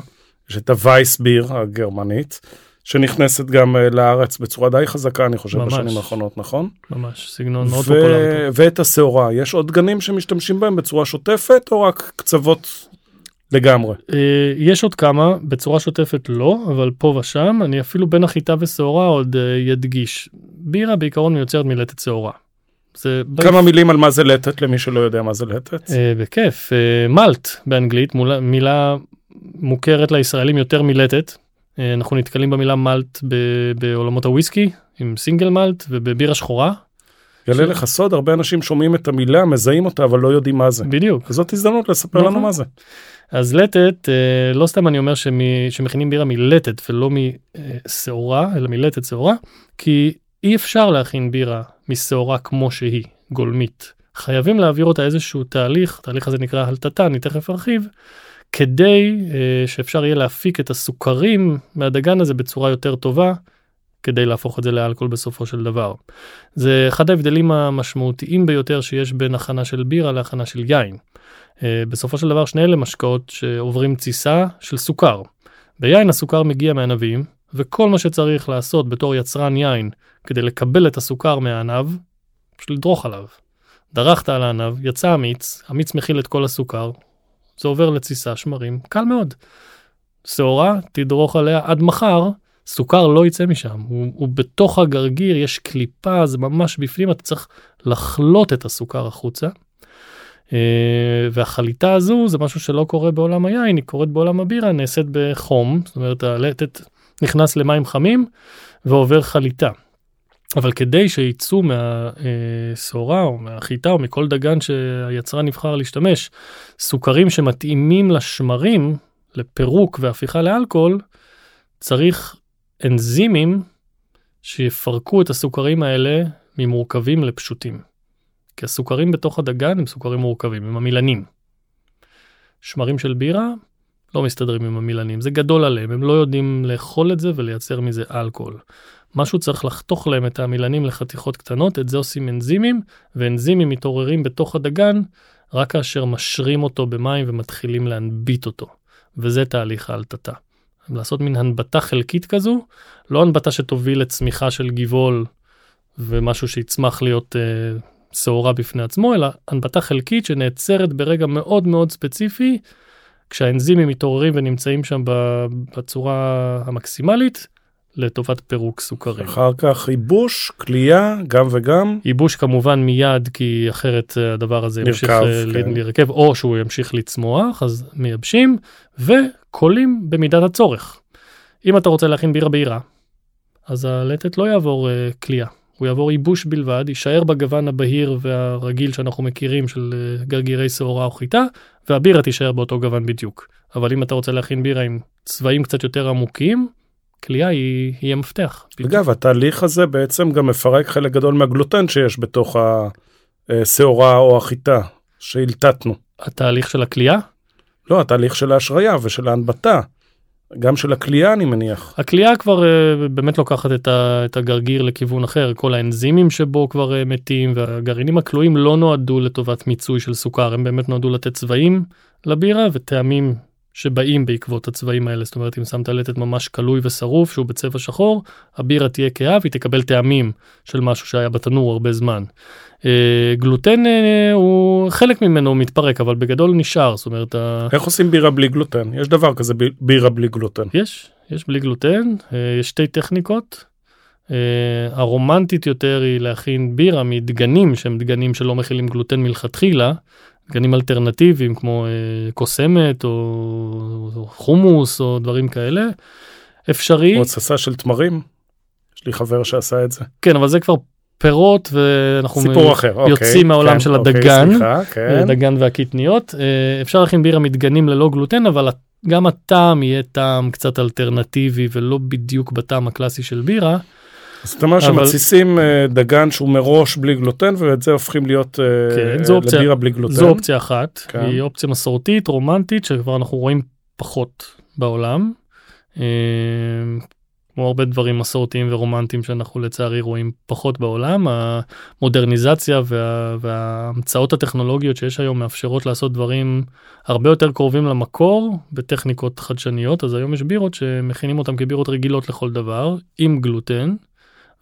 Speaker 1: יש את הווייס ביר הגרמנית, שנכנסת גם אה, לארץ בצורה די חזקה, אני חושב, ממש. בשנים האחרונות, נכון?
Speaker 2: ממש, סגנון מאוד ו- פופולרי.
Speaker 1: ואת השעורה, יש עוד דגנים שמשתמשים בהם בצורה שוטפת, או רק קצוות לגמרי?
Speaker 2: אה, יש עוד כמה, בצורה שוטפת לא, אבל פה ושם, אני אפילו בין החיטה ושעורה עוד אה, ידגיש. בירה בעיקרון מיוצרת מלטת שעורה.
Speaker 1: זה כמה מילים על מה זה לטת למי שלא יודע מה זה לטת.
Speaker 2: בכיף, מלט באנגלית, מילה מוכרת לישראלים יותר מלטת. אה, אנחנו נתקלים במילה מלט בעולמות הוויסקי עם סינגל מלט ובבירה שחורה.
Speaker 1: יעלה לך סוד הרבה אנשים שומעים את המילה מזהים אותה אבל לא יודעים מה זה.
Speaker 2: בדיוק.
Speaker 1: זאת הזדמנות לספר לנו נכון. מה זה.
Speaker 2: אז לטת אה, לא סתם אני אומר שמכינים בירה מלטת ולא משעורה אלא מלטת שעורה כי אי אפשר להכין בירה משעורה כמו שהיא גולמית. חייבים להעביר אותה איזשהו תהליך, התהליך הזה נקרא הלטתה, אני תכף ארחיב, כדי uh, שאפשר יהיה להפיק את הסוכרים מהדגן הזה בצורה יותר טובה, כדי להפוך את זה לאלכוהול בסופו של דבר. זה אחד ההבדלים המשמעותיים ביותר שיש בין הכנה של בירה להכנה של יין. Uh, בסופו של דבר שני אלה משקאות שעוברים תסיסה של סוכר. ביין הסוכר מגיע מהענבים, וכל מה שצריך לעשות בתור יצרן יין כדי לקבל את הסוכר מהענב, פשוט לדרוך עליו. דרכת על הענב, יצא המיץ, המיץ מכיל את כל הסוכר, זה עובר לתסיסה שמרים, קל מאוד. שעורה, תדרוך עליה עד מחר, סוכר לא יצא משם, הוא, הוא בתוך הגרגיר, יש קליפה, זה ממש בפנים, אתה צריך לחלוט את הסוכר החוצה. Uh, והחליטה הזו זה משהו שלא קורה בעולם היין, היא קורית בעולם הבירה, נעשית בחום, זאת אומרת הלטת נכנס למים חמים ועובר חליטה. אבל כדי שיצאו מהשעורה או מהחיטה או מכל דגן שהיצרן נבחר להשתמש, סוכרים שמתאימים לשמרים, לפירוק והפיכה לאלכוהול, צריך אנזימים שיפרקו את הסוכרים האלה ממורכבים לפשוטים. כי הסוכרים בתוך הדגן הם סוכרים מורכבים, הם המילנים. שמרים של בירה לא מסתדרים עם המילנים, זה גדול עליהם, הם לא יודעים לאכול את זה ולייצר מזה אלכוהול. משהו צריך לחתוך להם את המילנים לחתיכות קטנות, את זה עושים אנזימים, ואנזימים מתעוררים בתוך הדגן רק כאשר משרים אותו במים ומתחילים להנביט אותו, וזה תהליך האלטטה. לעשות מין הנבטה חלקית כזו, לא הנבטה שתוביל לצמיחה של גבעול ומשהו שיצמח להיות אה, שעורה בפני עצמו, אלא הנבטה חלקית שנעצרת ברגע מאוד מאוד ספציפי, כשהאנזימים מתעוררים ונמצאים שם בצורה המקסימלית, לטובת פירוק סוכרים.
Speaker 1: אחר כך ייבוש, כליאה, גם וגם.
Speaker 2: ייבוש כמובן מיד, כי אחרת אה, הדבר הזה ימשיך אה, כן. להירקב, או שהוא ימשיך לצמוח, אז מייבשים, וקולים במידת הצורך. אם אתה רוצה להכין בירה בהירה, אז הלטת לא יעבור uh, כליאה, הוא יעבור ייבוש בלבד, יישאר בגוון הבהיר והרגיל שאנחנו מכירים של uh, גרגירי שעורה או חיטה, והבירה תישאר באותו גוון בדיוק. אבל אם אתה רוצה להכין בירה עם צבעים קצת יותר עמוקים, כליאה היא, היא המפתח.
Speaker 1: אגב, התהליך הזה בעצם גם מפרק חלק גדול מהגלוטן שיש בתוך השעורה או החיטה שהלטטנו.
Speaker 2: התהליך של הכליאה?
Speaker 1: לא, התהליך של ההשריה ושל ההנבטה. גם של הכלייה אני מניח.
Speaker 2: הכלייה כבר uh, באמת לוקחת את, ה, את הגרגיר לכיוון אחר, כל האנזימים שבו כבר uh, מתים והגרעינים הכלואים לא נועדו לטובת מיצוי של סוכר, הם באמת נועדו לתת צבעים לבירה וטעמים שבאים בעקבות הצבעים האלה. זאת אומרת, אם שמת לטת ממש כלוי ושרוף, שהוא בצבע שחור, הבירה תהיה כהה והיא תקבל טעמים של משהו שהיה בתנור הרבה זמן. אה, גלוטן אה, הוא חלק ממנו מתפרק אבל בגדול נשאר זאת אומרת
Speaker 1: איך עושים בירה בלי גלוטן יש דבר כזה בירה בלי גלוטן
Speaker 2: יש יש בלי גלוטן אה, יש שתי טכניקות. הרומנטית יותר היא להכין בירה מדגנים שהם דגנים שלא מכילים גלוטן מלכתחילה דגנים אלטרנטיביים כמו אה, קוסמת או, או חומוס או דברים כאלה. אפשרי.
Speaker 1: או התססה של תמרים. יש לי חבר שעשה את זה.
Speaker 2: כן אבל זה כבר פירות ואנחנו
Speaker 1: סיפור אחר, אוקיי,
Speaker 2: יוצאים מהעולם
Speaker 1: כן,
Speaker 2: של
Speaker 1: אוקיי,
Speaker 2: הדגן,
Speaker 1: סליחה, כן.
Speaker 2: דגן והקטניות. אה, אפשר להכין בירה מדגנים ללא גלוטן, אבל גם הטעם יהיה טעם קצת אלטרנטיבי ולא בדיוק בטעם הקלאסי של בירה.
Speaker 1: אז אתה אומר שמתסיסים אה, דגן שהוא מראש בלי גלוטן ואת זה הופכים להיות אה,
Speaker 2: כן, אופציה-
Speaker 1: לבירה בלי גלוטן.
Speaker 2: זו אופציה אחת,
Speaker 1: כן.
Speaker 2: היא אופציה מסורתית, רומנטית, שכבר אנחנו רואים פחות בעולם. אה, כמו הרבה דברים מסורתיים ורומנטיים שאנחנו לצערי רואים פחות בעולם, המודרניזציה וה, וההמצאות הטכנולוגיות שיש היום מאפשרות לעשות דברים הרבה יותר קרובים למקור בטכניקות חדשניות, אז היום יש בירות שמכינים אותן כבירות רגילות לכל דבר, עם גלוטן,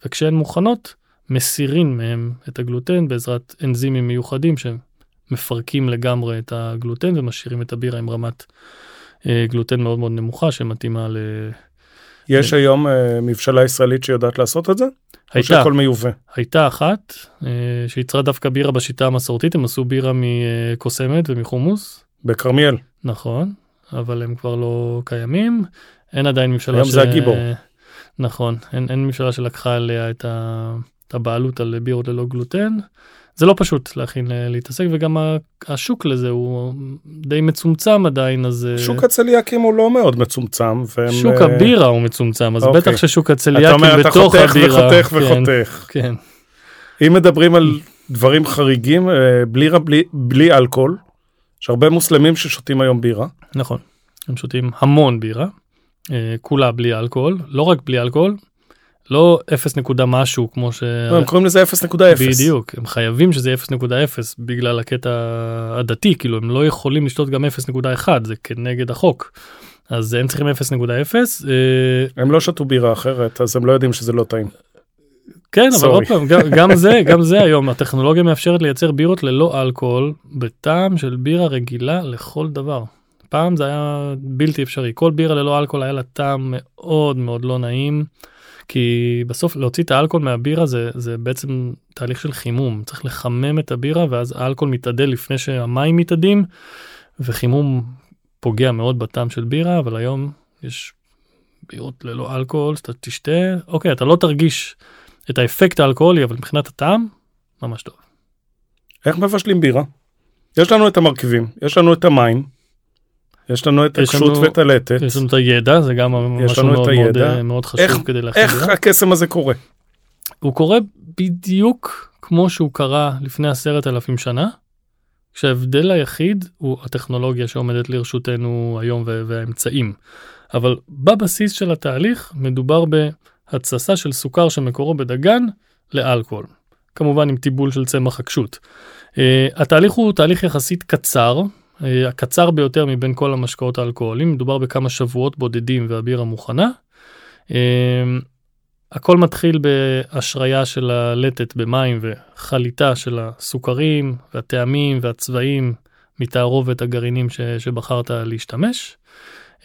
Speaker 2: וכשהן מוכנות, מסירים מהם את הגלוטן בעזרת אנזימים מיוחדים שמפרקים לגמרי את הגלוטן ומשאירים את הבירה עם רמת אה, גלוטן מאוד מאוד נמוכה שמתאימה ל...
Speaker 1: יש היום אה, מבשלה ישראלית שיודעת לעשות את זה? או
Speaker 2: הייתה,
Speaker 1: שהכל מיובא?
Speaker 2: הייתה אחת אה, שייצרה דווקא בירה בשיטה המסורתית, הם עשו בירה מקוסמת ומחומוס,
Speaker 1: בכרמיאל.
Speaker 2: נכון, אבל הם כבר לא קיימים. אין עדיין ממשלה
Speaker 1: היום זה הגיבור.
Speaker 2: נכון, אין, אין ממשלה שלקחה עליה את, ה... את הבעלות על בירות ללא גלוטן. זה לא פשוט להכין להתעסק וגם השוק לזה הוא די מצומצם עדיין אז אה,
Speaker 1: שוק הצליאקים הוא לא מאוד מצומצם. והם,
Speaker 2: שוק
Speaker 1: אה,
Speaker 2: הבירה הוא מצומצם אז
Speaker 1: אוקיי.
Speaker 2: בטח ששוק
Speaker 1: אתה
Speaker 2: הצליאקים
Speaker 1: אומר אתה
Speaker 2: בתוך
Speaker 1: חותך
Speaker 2: הבירה.
Speaker 1: וחותך
Speaker 2: כן,
Speaker 1: וחותך.
Speaker 2: כן.
Speaker 1: אם מדברים על דברים חריגים, אה, בירה בלי, בלי אלכוהול, יש הרבה מוסלמים ששותים היום בירה.
Speaker 2: נכון, הם שותים המון בירה, כולה בלי אלכוהול, לא רק בלי אלכוהול, לא 0 נקודה משהו כמו ש...
Speaker 1: לא, הם קוראים לזה 0.0.
Speaker 2: בדיוק, הם חייבים שזה 0.0 בגלל הקטע הדתי, כאילו הם לא יכולים לשתות גם 0.1, זה כנגד החוק. אז הם צריכים 0.0, אה,
Speaker 1: הם לא שתו בירה אחרת, אז הם לא יודעים שזה לא טעים.
Speaker 2: כן, אבל. עוד פעם, גם, גם זה, גם זה היום, הטכנולוגיה מאפשרת לייצר בירות ללא אלכוהול, בטעם של בירה רגילה לכל דבר. פעם זה היה בלתי אפשרי, כל בירה ללא אלכוהול היה לה טעם מאוד מאוד לא נעים, כי בסוף להוציא את האלכוהול מהבירה זה, זה בעצם תהליך של חימום, צריך לחמם את הבירה ואז האלכוהול מתאדה לפני שהמים מתאדים, וחימום פוגע מאוד בטעם של בירה, אבל היום יש בירות ללא אלכוהול, שאתה תשתה, אוקיי, אתה לא תרגיש את האפקט האלכוהולי, אבל מבחינת הטעם, ממש טוב.
Speaker 1: איך מבשלים בירה? יש לנו את המרכיבים, יש לנו את המים, יש לנו את הקשות ואת הלטת.
Speaker 2: יש לנו את הידע, זה גם משהו מאוד מאוד. אה, מאוד חשוב
Speaker 1: איך-
Speaker 2: כדי להכין
Speaker 1: איך. הקסם הזה קורה?
Speaker 2: הוא קורה בדיוק כמו שהוא קרה לפני עשרת אלפים שנה, כשההבדל היחיד הוא הטכנולוגיה שעומדת לרשותנו היום והאמצעים. אבל בבסיס של התהליך מדובר בהתססה של סוכר שמקורו בדגן לאלכוהול. כמובן עם טיבול של צמח הקשות. Uh, התהליך הוא תהליך יחסית קצר, הקצר ביותר מבין כל המשקאות האלכוהוליים, מדובר בכמה שבועות בודדים והבירה מוכנה. Uh, הכל מתחיל בהשריה של הלטת במים וחליטה של הסוכרים והטעמים והצבעים מתערובת הגרעינים ש, שבחרת להשתמש.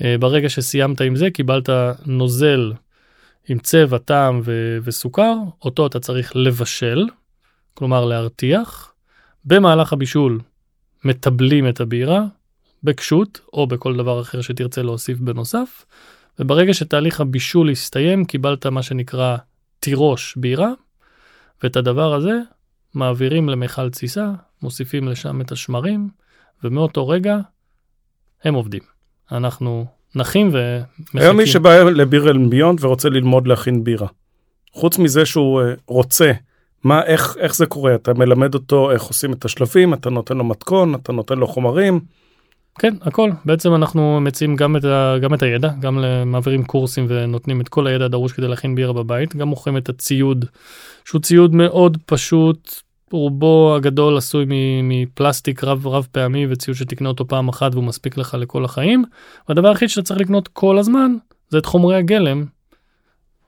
Speaker 2: אה, ברגע שסיימת עם זה קיבלת נוזל עם צבע, טעם ו- וסוכר, אותו אתה צריך לבשל, כלומר להרתיח. במהלך הבישול מטבלים את הבירה בקשות או בכל דבר אחר שתרצה להוסיף בנוסף. וברגע שתהליך הבישול הסתיים, קיבלת מה שנקרא תירוש בירה, ואת הדבר הזה מעבירים למיכל תסיסה, מוסיפים לשם את השמרים, ומאותו רגע הם עובדים. אנחנו נחים ומחכים.
Speaker 1: היום מי שבא לביר אל ביונד ורוצה ללמוד להכין בירה. חוץ מזה שהוא אה, רוצה, מה, איך, איך זה קורה? אתה מלמד אותו איך עושים את השלבים, אתה נותן לו מתכון, אתה נותן לו חומרים.
Speaker 2: כן, הכל. בעצם אנחנו מציעים גם את, ה, גם את הידע, גם מעבירים קורסים ונותנים את כל הידע הדרוש כדי להכין בירה בבית, גם מוכרים את הציוד, שהוא ציוד מאוד פשוט, רובו הגדול עשוי מפלסטיק רב רב פעמי וציוד שתקנה אותו פעם אחת והוא מספיק לך לכל החיים. והדבר היחיד שאתה צריך לקנות כל הזמן זה את חומרי הגלם.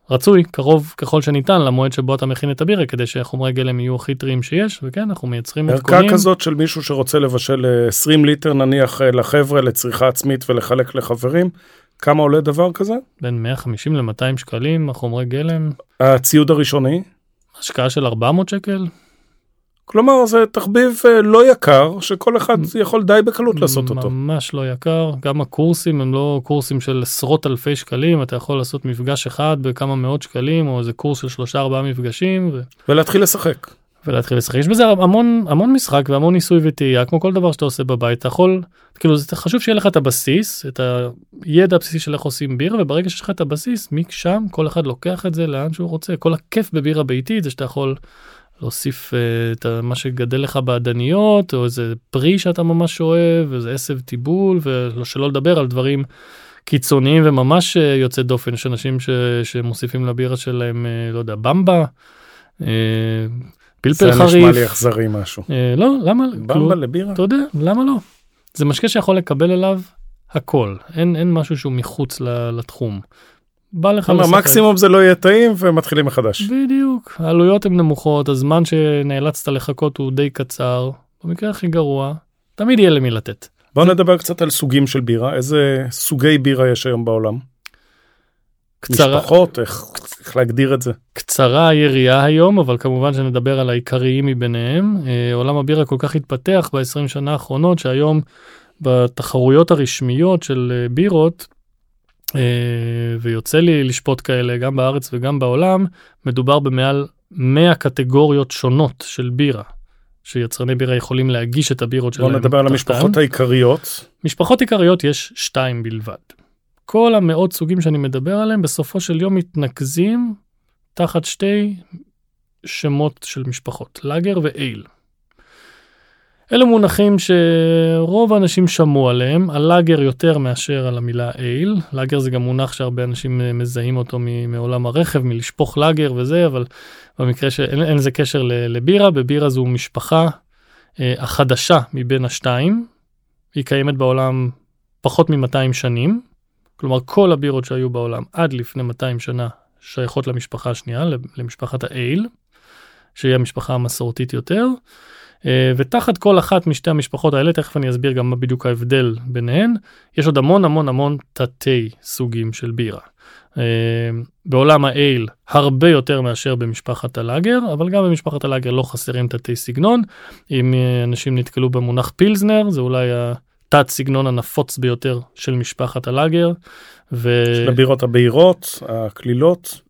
Speaker 2: רצוי קרוב ככל שניתן למועד שבו אתה מכין את הבירה כדי שהחומרי גלם יהיו הכי טריים שיש וכן אנחנו מייצרים
Speaker 1: ערכה
Speaker 2: מתכונים.
Speaker 1: כזאת של מישהו שרוצה לבשל אה, 20 ליטר נניח אה, לחבר'ה לצריכה עצמית ולחלק לחברים. כמה עולה דבר כזה?
Speaker 2: בין 150 ל-200 שקלים החומרי גלם
Speaker 1: הציוד הראשוני,
Speaker 2: השקעה של 400 שקל
Speaker 1: כלומר זה תחביב אה, לא יקר שכל אחד יכול די בקלות לעשות אותו.
Speaker 2: ממש לא יקר, גם הקורסים הם לא קורסים של עשרות אלפי שקלים, אתה יכול לעשות מפגש אחד בכמה מאות שקלים או איזה קורס של שלושה ארבעה מפגשים. ו...
Speaker 1: ולהתחיל לשחק.
Speaker 2: ולהתחיל לשחק. יש בזה המון המון משחק והמון ניסוי וטעייה כמו כל דבר שאתה עושה בבית אתה יכול כאילו זה חשוב שיהיה לך את הבסיס את הידע הבסיסי של איך עושים בירה וברגע שיש לך את הבסיס משם כל אחד לוקח את זה לאן שהוא רוצה כל הכיף בבירה ביתית זה שאתה יכול להוסיף uh, את מה שגדל לך באדניות או איזה פרי שאתה ממש אוהב איזה עשב טיבול ושלא לדבר על דברים קיצוניים וממש uh, יוצא דופן יש אנשים ש, שמוסיפים לבירה שלהם uh, לא יודע במבה. פלפל חריף.
Speaker 1: זה נשמע לי אכזרי משהו.
Speaker 2: אה, לא, למה?
Speaker 1: במבה כאילו, לבירה?
Speaker 2: אתה יודע, למה לא? זה משקה שיכול לקבל אליו הכל, אין, אין משהו שהוא מחוץ לתחום. בא לך
Speaker 1: לשחק. מקסימום זה לא יהיה טעים ומתחילים מחדש.
Speaker 2: בדיוק, העלויות הן נמוכות, הזמן שנאלצת לחכות הוא די קצר, במקרה הכי גרוע, תמיד יהיה למי לתת.
Speaker 1: בוא נדבר קצת על סוגים של בירה, איזה סוגי בירה יש היום בעולם? קצרה, משפחות, איך, איך להגדיר את זה?
Speaker 2: קצרה היריעה היום, אבל כמובן שנדבר על העיקריים מביניהם. אה, עולם הבירה כל כך התפתח ב-20 שנה האחרונות, שהיום בתחרויות הרשמיות של אה, בירות, ויוצא לי לשפוט כאלה גם בארץ וגם בעולם, מדובר במעל 100 קטגוריות שונות של בירה. שיצרני בירה יכולים להגיש את הבירות שלהם.
Speaker 1: בוא נדבר על המשפחות העיקריות.
Speaker 2: משפחות עיקריות יש שתיים בלבד. כל המאות סוגים שאני מדבר עליהם בסופו של יום מתנקזים תחת שתי שמות של משפחות, לאגר ואייל. אלה מונחים שרוב האנשים שמעו עליהם, הלאגר יותר מאשר על המילה אייל. לאגר זה גם מונח שהרבה אנשים מזהים אותו מעולם הרכב, מלשפוך לאגר וזה, אבל במקרה שאין לזה קשר לבירה, בבירה זו משפחה אה, החדשה מבין השתיים. היא קיימת בעולם פחות מ-200 שנים, כלומר כל הבירות שהיו בעולם עד לפני 200 שנה שייכות למשפחה השנייה, למשפחת האייל, שהיא המשפחה המסורתית יותר. אה, ותחת כל אחת משתי המשפחות האלה, תכף אני אסביר גם מה בדיוק ההבדל ביניהן, יש עוד המון המון המון תתי סוגים של בירה. אה, בעולם האייל הרבה יותר מאשר במשפחת הלאגר, אבל גם במשפחת הלאגר לא חסרים תתי סגנון. אם אה, אנשים נתקלו במונח פילזנר, זה אולי תת סגנון הנפוץ ביותר של משפחת הלאגר.
Speaker 1: ו... של הבירות הבהירות, הקלילות.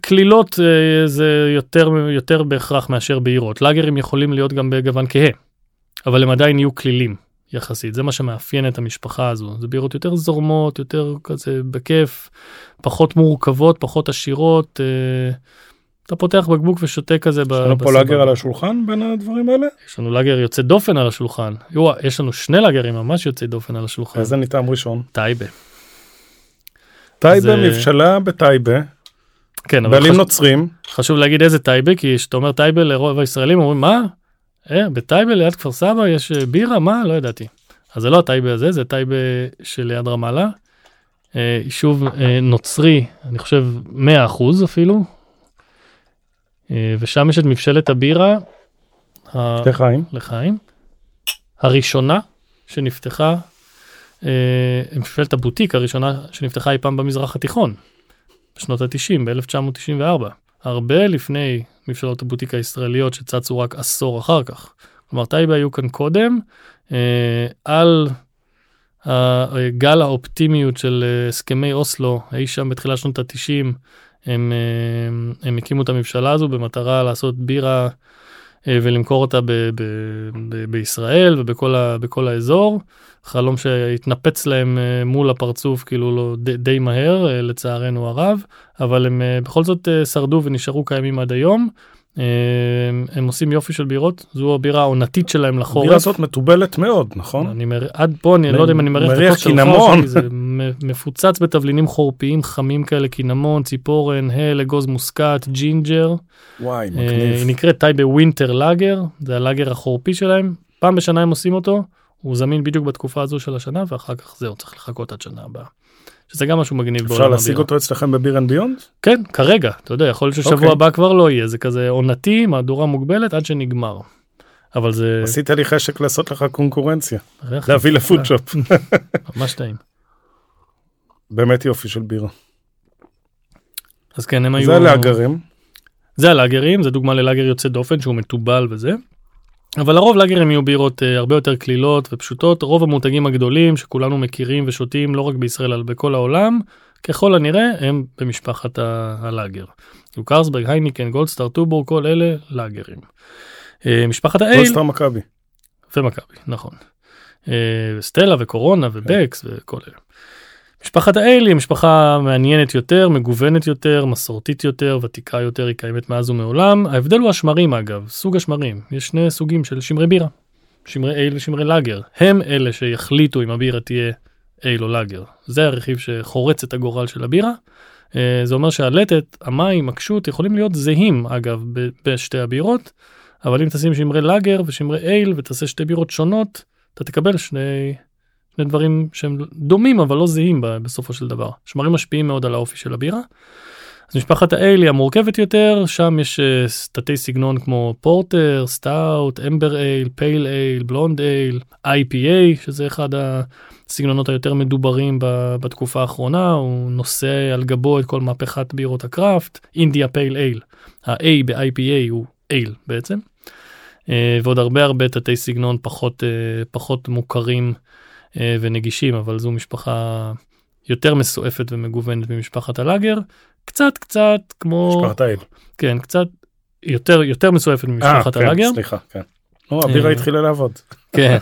Speaker 2: קלילות אה, זה יותר יותר בהכרח מאשר בהירות לאגרים יכולים להיות גם בגוון כהה אבל הם עדיין יהיו כלילים יחסית זה מה שמאפיין את המשפחה הזו זה בירות יותר זורמות יותר כזה בכיף פחות מורכבות פחות עשירות. אה, אתה פותח בקבוק ושותה כזה. יש
Speaker 1: לנו פה לאגר על השולחן בין הדברים האלה?
Speaker 2: יש לנו לאגר יוצא דופן על השולחן. יו, יש לנו שני לאגרים ממש יוצאי דופן על השולחן.
Speaker 1: איזה ניתן ראשון?
Speaker 2: טייבה.
Speaker 1: טייבה, זה... מבשלה בטייבה.
Speaker 2: כן,
Speaker 1: אבל בעלים חש... נוצרים.
Speaker 2: חשוב להגיד איזה טייבה, כי כשאתה אומר טייבה לרוב הישראלים אומרים מה? אה, בטייבה ליד כפר סבא יש אה, בירה? מה? לא ידעתי. אז זה לא הטייבה הזה, זה טייבה שליד רמאללה. אה, יישוב אה, נוצרי, אני חושב 100% אפילו, אה, ושם יש את מבשלת הבירה.
Speaker 1: לחיים.
Speaker 2: לחיים. הראשונה שנפתחה, אה, מבשלת הבוטיק הראשונה שנפתחה אי פעם במזרח התיכון, בשנות ה-90, ב-1994. הרבה לפני מבשלות הבוטיק הישראליות שצצו רק עשור אחר כך. כלומר, טייבה היו כאן קודם, אה, על גל האופטימיות של הסכמי אוסלו, אי שם בתחילת שנות ה-90, הם, הם, הם הקימו את הממשלה הזו במטרה לעשות בירה אה, ולמכור אותה ב, ב, ב, בישראל ובכל ה, האזור. חלום שהתנפץ להם אה, מול הפרצוף כאילו לא, די, די מהר אה, לצערנו הרב אבל הם בכל זאת שרדו ונשארו קיימים עד היום. הם, הם עושים יופי של בירות זו הבירה העונתית שלהם לחורף.
Speaker 1: הבירה הזאת מתובלת מאוד נכון?
Speaker 2: אני מר... עד פה אני מ... לא יודע אם אני מריח
Speaker 1: את הכוס שלך,
Speaker 2: זה מפוצץ בתבלינים חורפיים חמים כאלה קינמון ציפורן הל אגוז מוסקת ג'ינג'ר.
Speaker 1: וואי אה, מגניב.
Speaker 2: היא נקראת טייבה Winter Lager זה הלאגר החורפי שלהם פעם בשנה הם עושים אותו הוא זמין בדיוק בתקופה הזו של השנה ואחר כך זהו צריך לחכות עד שנה הבאה. שזה גם משהו מגניב
Speaker 1: אפשר להשיג אותו אצלכם ב Beer and Beyond?
Speaker 2: כן כרגע אתה יודע יכול להיות ששבוע okay. אוקיי. הבא כבר לא יהיה זה כזה עונתי מהדורה מוגבלת עד שנגמר. אבל זה
Speaker 1: עשית לי חשק לעשות לך קונקורנציה להביא לפודשופ.
Speaker 2: ממש טעים.
Speaker 1: באמת יופי של בירה.
Speaker 2: אז כן הם היו
Speaker 1: זה הלאגרים.
Speaker 2: זה הלאגרים זה דוגמה ללאגר יוצא דופן שהוא מתובל וזה. אבל לרוב לאגרים יהיו בירות uh, הרבה יותר קלילות ופשוטות רוב המותגים הגדולים שכולנו מכירים ושותים לא רק בישראל אלא בכל העולם ככל הנראה הם במשפחת הלאגר. קרלסברג, הייניקן, גולדסטאר, טובורג, כל אלה לאגרים. Uh, משפחת האייל.
Speaker 1: גולדסטאר מכבי.
Speaker 2: ומכבי, נכון. Uh, סטלה וקורונה ובקס וכל אלה. משפחת האייל היא משפחה מעניינת יותר, מגוונת יותר, מסורתית יותר, ותיקה יותר, היא קיימת מאז ומעולם. ההבדל הוא השמרים אגב, סוג השמרים. יש שני סוגים של שמרי בירה, שמרי אייל ושמרי לאגר. הם אלה שיחליטו אם הבירה תהיה אייל או לאגר. זה הרכיב שחורץ את הגורל של הבירה. אה, זה אומר שהלתת, המים, הכשות יכולים להיות זהים אגב בשתי הבירות, אבל אם תשים שמרי לאגר ושמרי אייל ותעשה שתי בירות שונות, אתה תקבל שני שני דברים שהם דומים אבל לא זהים בסופו של דבר. שמרים משפיעים מאוד על האופי של הבירה. אז משפחת האייל היא המורכבת יותר, שם יש תתי סגנון כמו פורטר, סטאוט, Amber Ale, Pale Ale, Blonde Ale, IPA, שזה אחד הסגנונות היותר מדוברים בתקופה האחרונה, הוא נושא על גבו את כל מהפכת בירות הקראפט, אינדיה פייל אייל, ה-A ב-IPA הוא אייל בעצם, uh, ועוד הרבה הרבה תתי סגנון פחות, uh, פחות מוכרים. אה, ונגישים, אבל זו משפחה יותר מסועפת ומגוונת ממשפחת הלאגר, קצת קצת כמו...
Speaker 1: משפחת האל.
Speaker 2: כן, קצת יותר יותר מסועפת ממשפחת
Speaker 1: 아, כן,
Speaker 2: הלאגר.
Speaker 1: סליחה, כן. נו, הבירה
Speaker 2: אה,
Speaker 1: התחילה לעבוד.
Speaker 2: כן.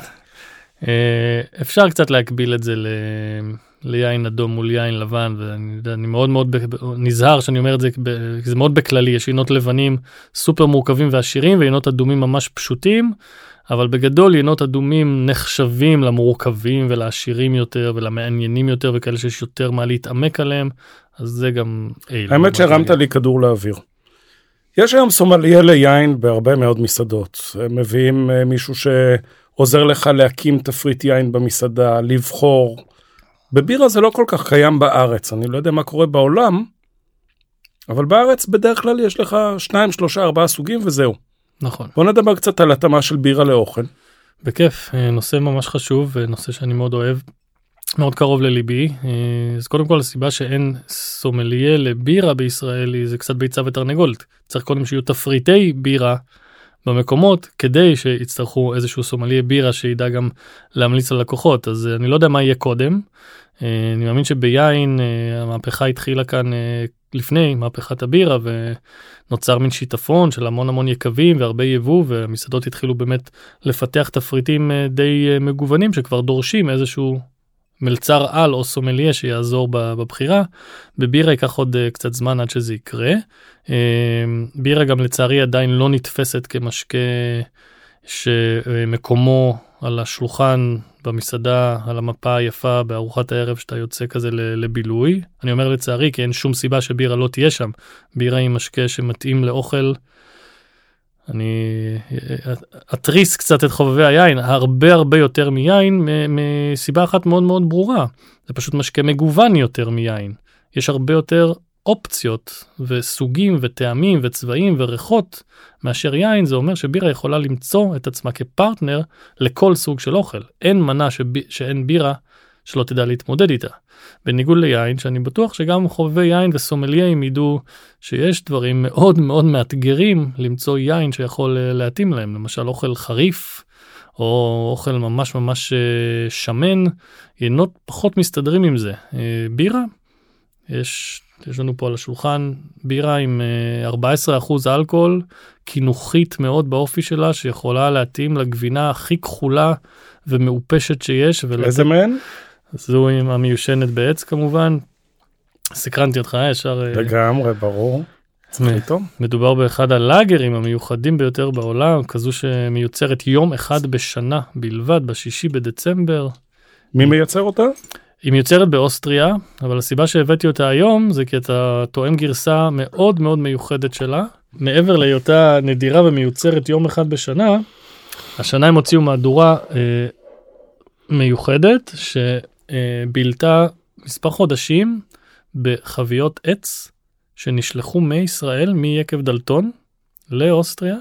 Speaker 2: אה, אפשר קצת להקביל את זה ל... ליין אדום מול יין לבן ואני מאוד מאוד נזהר שאני אומר את זה כי זה מאוד בכללי יש עינות לבנים סופר מורכבים ועשירים ועינות אדומים ממש פשוטים אבל בגדול יינות אדומים נחשבים למורכבים ולעשירים יותר ולמעניינים יותר וכאלה שיש יותר מה להתעמק עליהם, אז זה גם
Speaker 1: אלה. האמת שהרמת לי כדור לאוויר. יש היום סומליה ליין בהרבה מאוד מסעדות. הם מביאים אה, מישהו שעוזר לך להקים תפריט יין במסעדה, לבחור. בבירה זה לא כל כך קיים בארץ, אני לא יודע מה קורה בעולם, אבל בארץ בדרך כלל יש לך שניים, שלושה, ארבעה סוגים וזהו.
Speaker 2: נכון.
Speaker 1: בוא נדבר קצת על התאמה של בירה לאוכל.
Speaker 2: בכיף, אה, נושא ממש חשוב, נושא שאני מאוד אוהב, מאוד קרוב לליבי. אה, אז קודם כל הסיבה שאין סומליה לבירה בישראל היא זה קצת ביצה ותרנגולת. צריך קודם שיהיו תפריטי בירה במקומות כדי שיצטרכו איזשהו סומליה בירה שידע גם להמליץ ללקוחות אז אה, אני לא יודע מה יהיה קודם. אני מאמין שביין המהפכה התחילה כאן לפני מהפכת הבירה ונוצר מין שיטפון של המון המון יקבים והרבה יבוא והמסעדות התחילו באמת לפתח תפריטים אה, די אה, מגוונים שכבר דורשים איזשהו מלצר על או סומליה שיעזור בבחירה. בבירה ייקח עוד אה, קצת זמן עד שזה יקרה. בירה גם לצערי עדיין לא נתפסת כמשקה שמקומו על השולחן במסעדה על המפה היפה בארוחת הערב שאתה יוצא כזה לבילוי. אני אומר לצערי כי אין שום סיבה שבירה לא תהיה שם. בירה היא משקה שמתאים לאוכל. אני אתריס קצת את חובבי היין הרבה הרבה יותר מיין מסיבה אחת מאוד מאוד ברורה. זה פשוט משקה מגוון יותר מיין. יש הרבה יותר אופציות וסוגים וטעמים וצבעים וריחות מאשר יין זה אומר שבירה יכולה למצוא את עצמה כפרטנר לכל סוג של אוכל. אין מנה שב... שאין בירה שלא תדע להתמודד איתה. בניגוד ליין שאני בטוח שגם חובבי יין וסומליים ידעו שיש דברים מאוד מאוד מאתגרים למצוא יין שיכול אה, להתאים להם. למשל אוכל חריף או אוכל ממש ממש אה, שמן יינות פחות מסתדרים עם זה. אה, בירה? יש יש לנו פה על השולחן בירה עם 14% אה, אלכוהול, קינוחית מאוד באופי שלה, שיכולה להתאים לגבינה הכי כחולה ומעופשת שיש.
Speaker 1: איזה מהן?
Speaker 2: זו עם המיושנת בעץ כמובן. סקרנתי אותך ישר.
Speaker 1: אה, לגמרי, ברור.
Speaker 2: מדובר באחד הלאגרים המיוחדים ביותר בעולם, כזו שמיוצרת יום אחד בשנה בלבד, בשישי בדצמבר.
Speaker 1: מי מייצר אותה?
Speaker 2: היא מיוצרת באוסטריה, אבל הסיבה שהבאתי אותה היום זה כי אתה טועם גרסה מאוד מאוד מיוחדת שלה. מעבר להיותה נדירה ומיוצרת יום אחד בשנה, השנה הם הוציאו מהדורה אה, מיוחדת שבילתה מספר חודשים בחביות עץ שנשלחו מישראל, מיקב דלתון, לאוסטריה,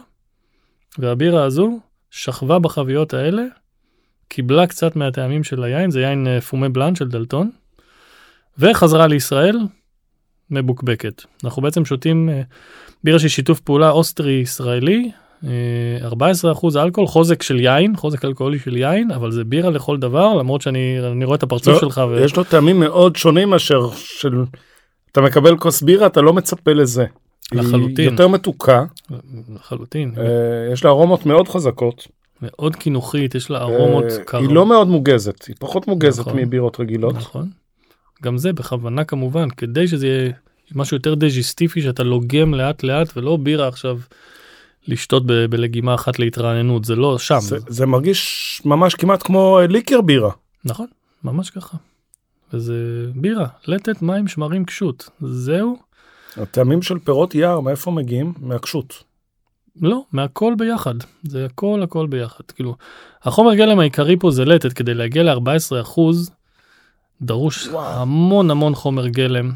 Speaker 2: והבירה הזו שכבה בחביות האלה קיבלה קצת מהטעמים של היין, זה יין אה, פומי בלאן של דלתון, וחזרה לישראל מבוקבקת. אנחנו בעצם שותים אה, בירה של שיתוף פעולה אוסטרי-ישראלי, 14 אחוז אלכוהול חוזק של יין חוזק אלכוהולי של יין אבל זה בירה לכל דבר למרות שאני אני רואה את הפרצוף
Speaker 1: לא,
Speaker 2: שלך.
Speaker 1: ו... יש לו טעמים מאוד שונים מאשר של אתה מקבל כוס בירה אתה לא מצפה לזה.
Speaker 2: לחלוטין.
Speaker 1: היא יותר מתוקה.
Speaker 2: לחלוטין.
Speaker 1: אה, יש לה ארומות מאוד חזקות.
Speaker 2: מאוד קינוחית יש לה ארומות
Speaker 1: אה,
Speaker 2: קרות.
Speaker 1: היא לא מאוד מוגזת היא פחות מוגזת
Speaker 2: נכון.
Speaker 1: מבירות רגילות.
Speaker 2: נכון. גם זה בכוונה כמובן כדי שזה יהיה משהו יותר דג'יסטיפי שאתה לוגם לאט לאט ולא בירה עכשיו לשתות ב- בלגימה אחת להתרעננות זה לא שם
Speaker 1: זה, זה מרגיש ממש כמעט כמו אה, ליקר בירה.
Speaker 2: נכון ממש ככה. וזה בירה לטת מים שמרים קשות זהו
Speaker 1: הטעמים של פירות יער מאיפה מגיעים? מהקשות.
Speaker 2: לא מהכל ביחד זה הכל הכל ביחד כאילו החומר גלם העיקרי פה זה לטת כדי להגיע ל-14 אחוז דרוש
Speaker 1: וואו.
Speaker 2: המון המון חומר גלם.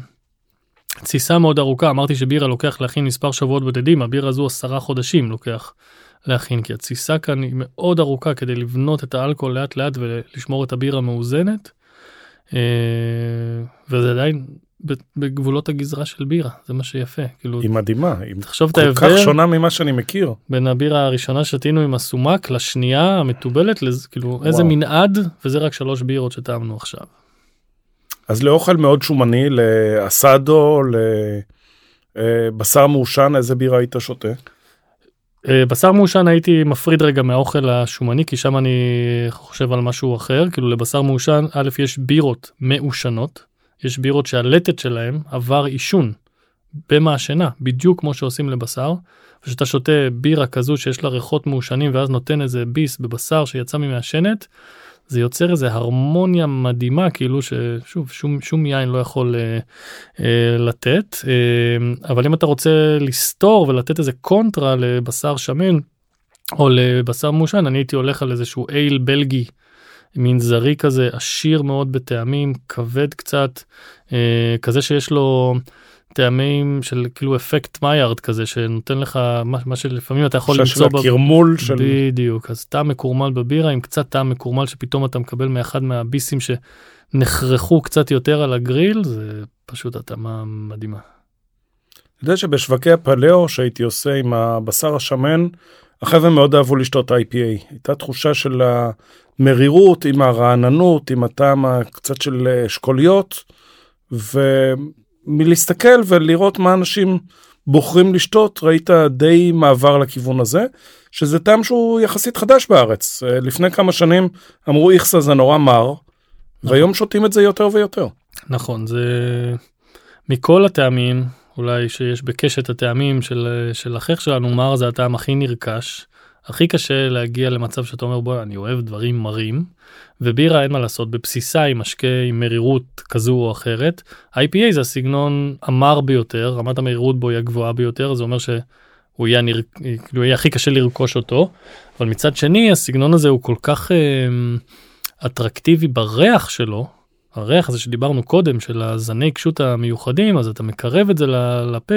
Speaker 2: תסיסה מאוד ארוכה אמרתי שבירה לוקח להכין מספר שבועות בודדים הבירה הזו עשרה חודשים לוקח להכין כי התסיסה כאן היא מאוד ארוכה כדי לבנות את האלכוהול לאט לאט ולשמור את הבירה מאוזנת. אה, וזה עדיין בגבולות הגזרה של בירה זה מה שיפה כאילו
Speaker 1: היא מדהימה. היא
Speaker 2: תחשוב
Speaker 1: כל כך
Speaker 2: ההבדל
Speaker 1: שונה ממה שאני מכיר.
Speaker 2: בין הבירה הראשונה שתינו עם הסומק לשנייה המתובלת לז- כאילו איזה
Speaker 1: וואו.
Speaker 2: מנעד וזה רק שלוש בירות שטעמנו עכשיו.
Speaker 1: אז לאוכל מאוד שומני, לאסדו, לבשר מעושן, איזה בירה היית שותה?
Speaker 2: אה, בשר מעושן הייתי מפריד רגע מהאוכל השומני כי שם אני חושב על משהו אחר כאילו לבשר מעושן א' יש בירות מעושנות יש בירות שהלטת שלהם עבר עישון במעשנה בדיוק כמו שעושים לבשר. וכשאתה שותה בירה כזו שיש לה ריחות מעושנים ואז נותן איזה ביס בבשר שיצא ממעשנת זה יוצר איזה הרמוניה מדהימה כאילו ששוב שום שום יין לא יכול אה, אה, לתת אה, אבל אם אתה רוצה לסתור ולתת איזה קונטרה לבשר שמן או לבשר מעושן אני הייתי הולך על איזשהו אייל בלגי מין זרי כזה עשיר מאוד בטעמים כבד קצת אה, כזה שיש לו טעמים של כאילו אפקט מייארד כזה שנותן לך מה, מה שלפעמים אתה יכול למצוא ב-
Speaker 1: הקרמול של...
Speaker 2: בדיוק אז טעם מקורמל בבירה עם קצת טעם מקורמל שפתאום אתה מקבל מאחד מהביסים שנחרכו קצת יותר על הגריל זה פשוט התאמה מדהימה.
Speaker 1: אתה יודע שבשווקי הפלאו שהייתי עושה עם הבשר השמן, החבר'ה מאוד אהבו לשתות IPA. הייתה תחושה של המרירות עם הרעננות, עם הטעם הקצת של אה, אשכוליות, ומלהסתכל ולראות מה אנשים בוחרים לשתות, ראית די מעבר לכיוון הזה, שזה טעם שהוא יחסית חדש בארץ. אה, לפני כמה שנים אמרו איכסה זה נורא מר, והיום שותים את זה יותר ויותר.
Speaker 2: נכון זה מכל הטעמים אולי שיש בקשת הטעמים של של החייך שלנו מר זה הטעם הכי נרכש. הכי קשה להגיע למצב שאתה אומר בוא אני אוהב דברים מרים ובירה אין מה לעשות בבסיסה היא משקה עם מרירות כזו או אחרת. IPA זה הסגנון המר ביותר רמת המרירות בו היא הגבוהה ביותר זה אומר שהוא יהיה, נר... כאילו יהיה הכי קשה לרכוש אותו אבל מצד שני הסגנון הזה הוא כל כך אה, אטרקטיבי בריח שלו הריח הזה שדיברנו קודם של הזני קשות המיוחדים אז אתה מקרב את זה לפה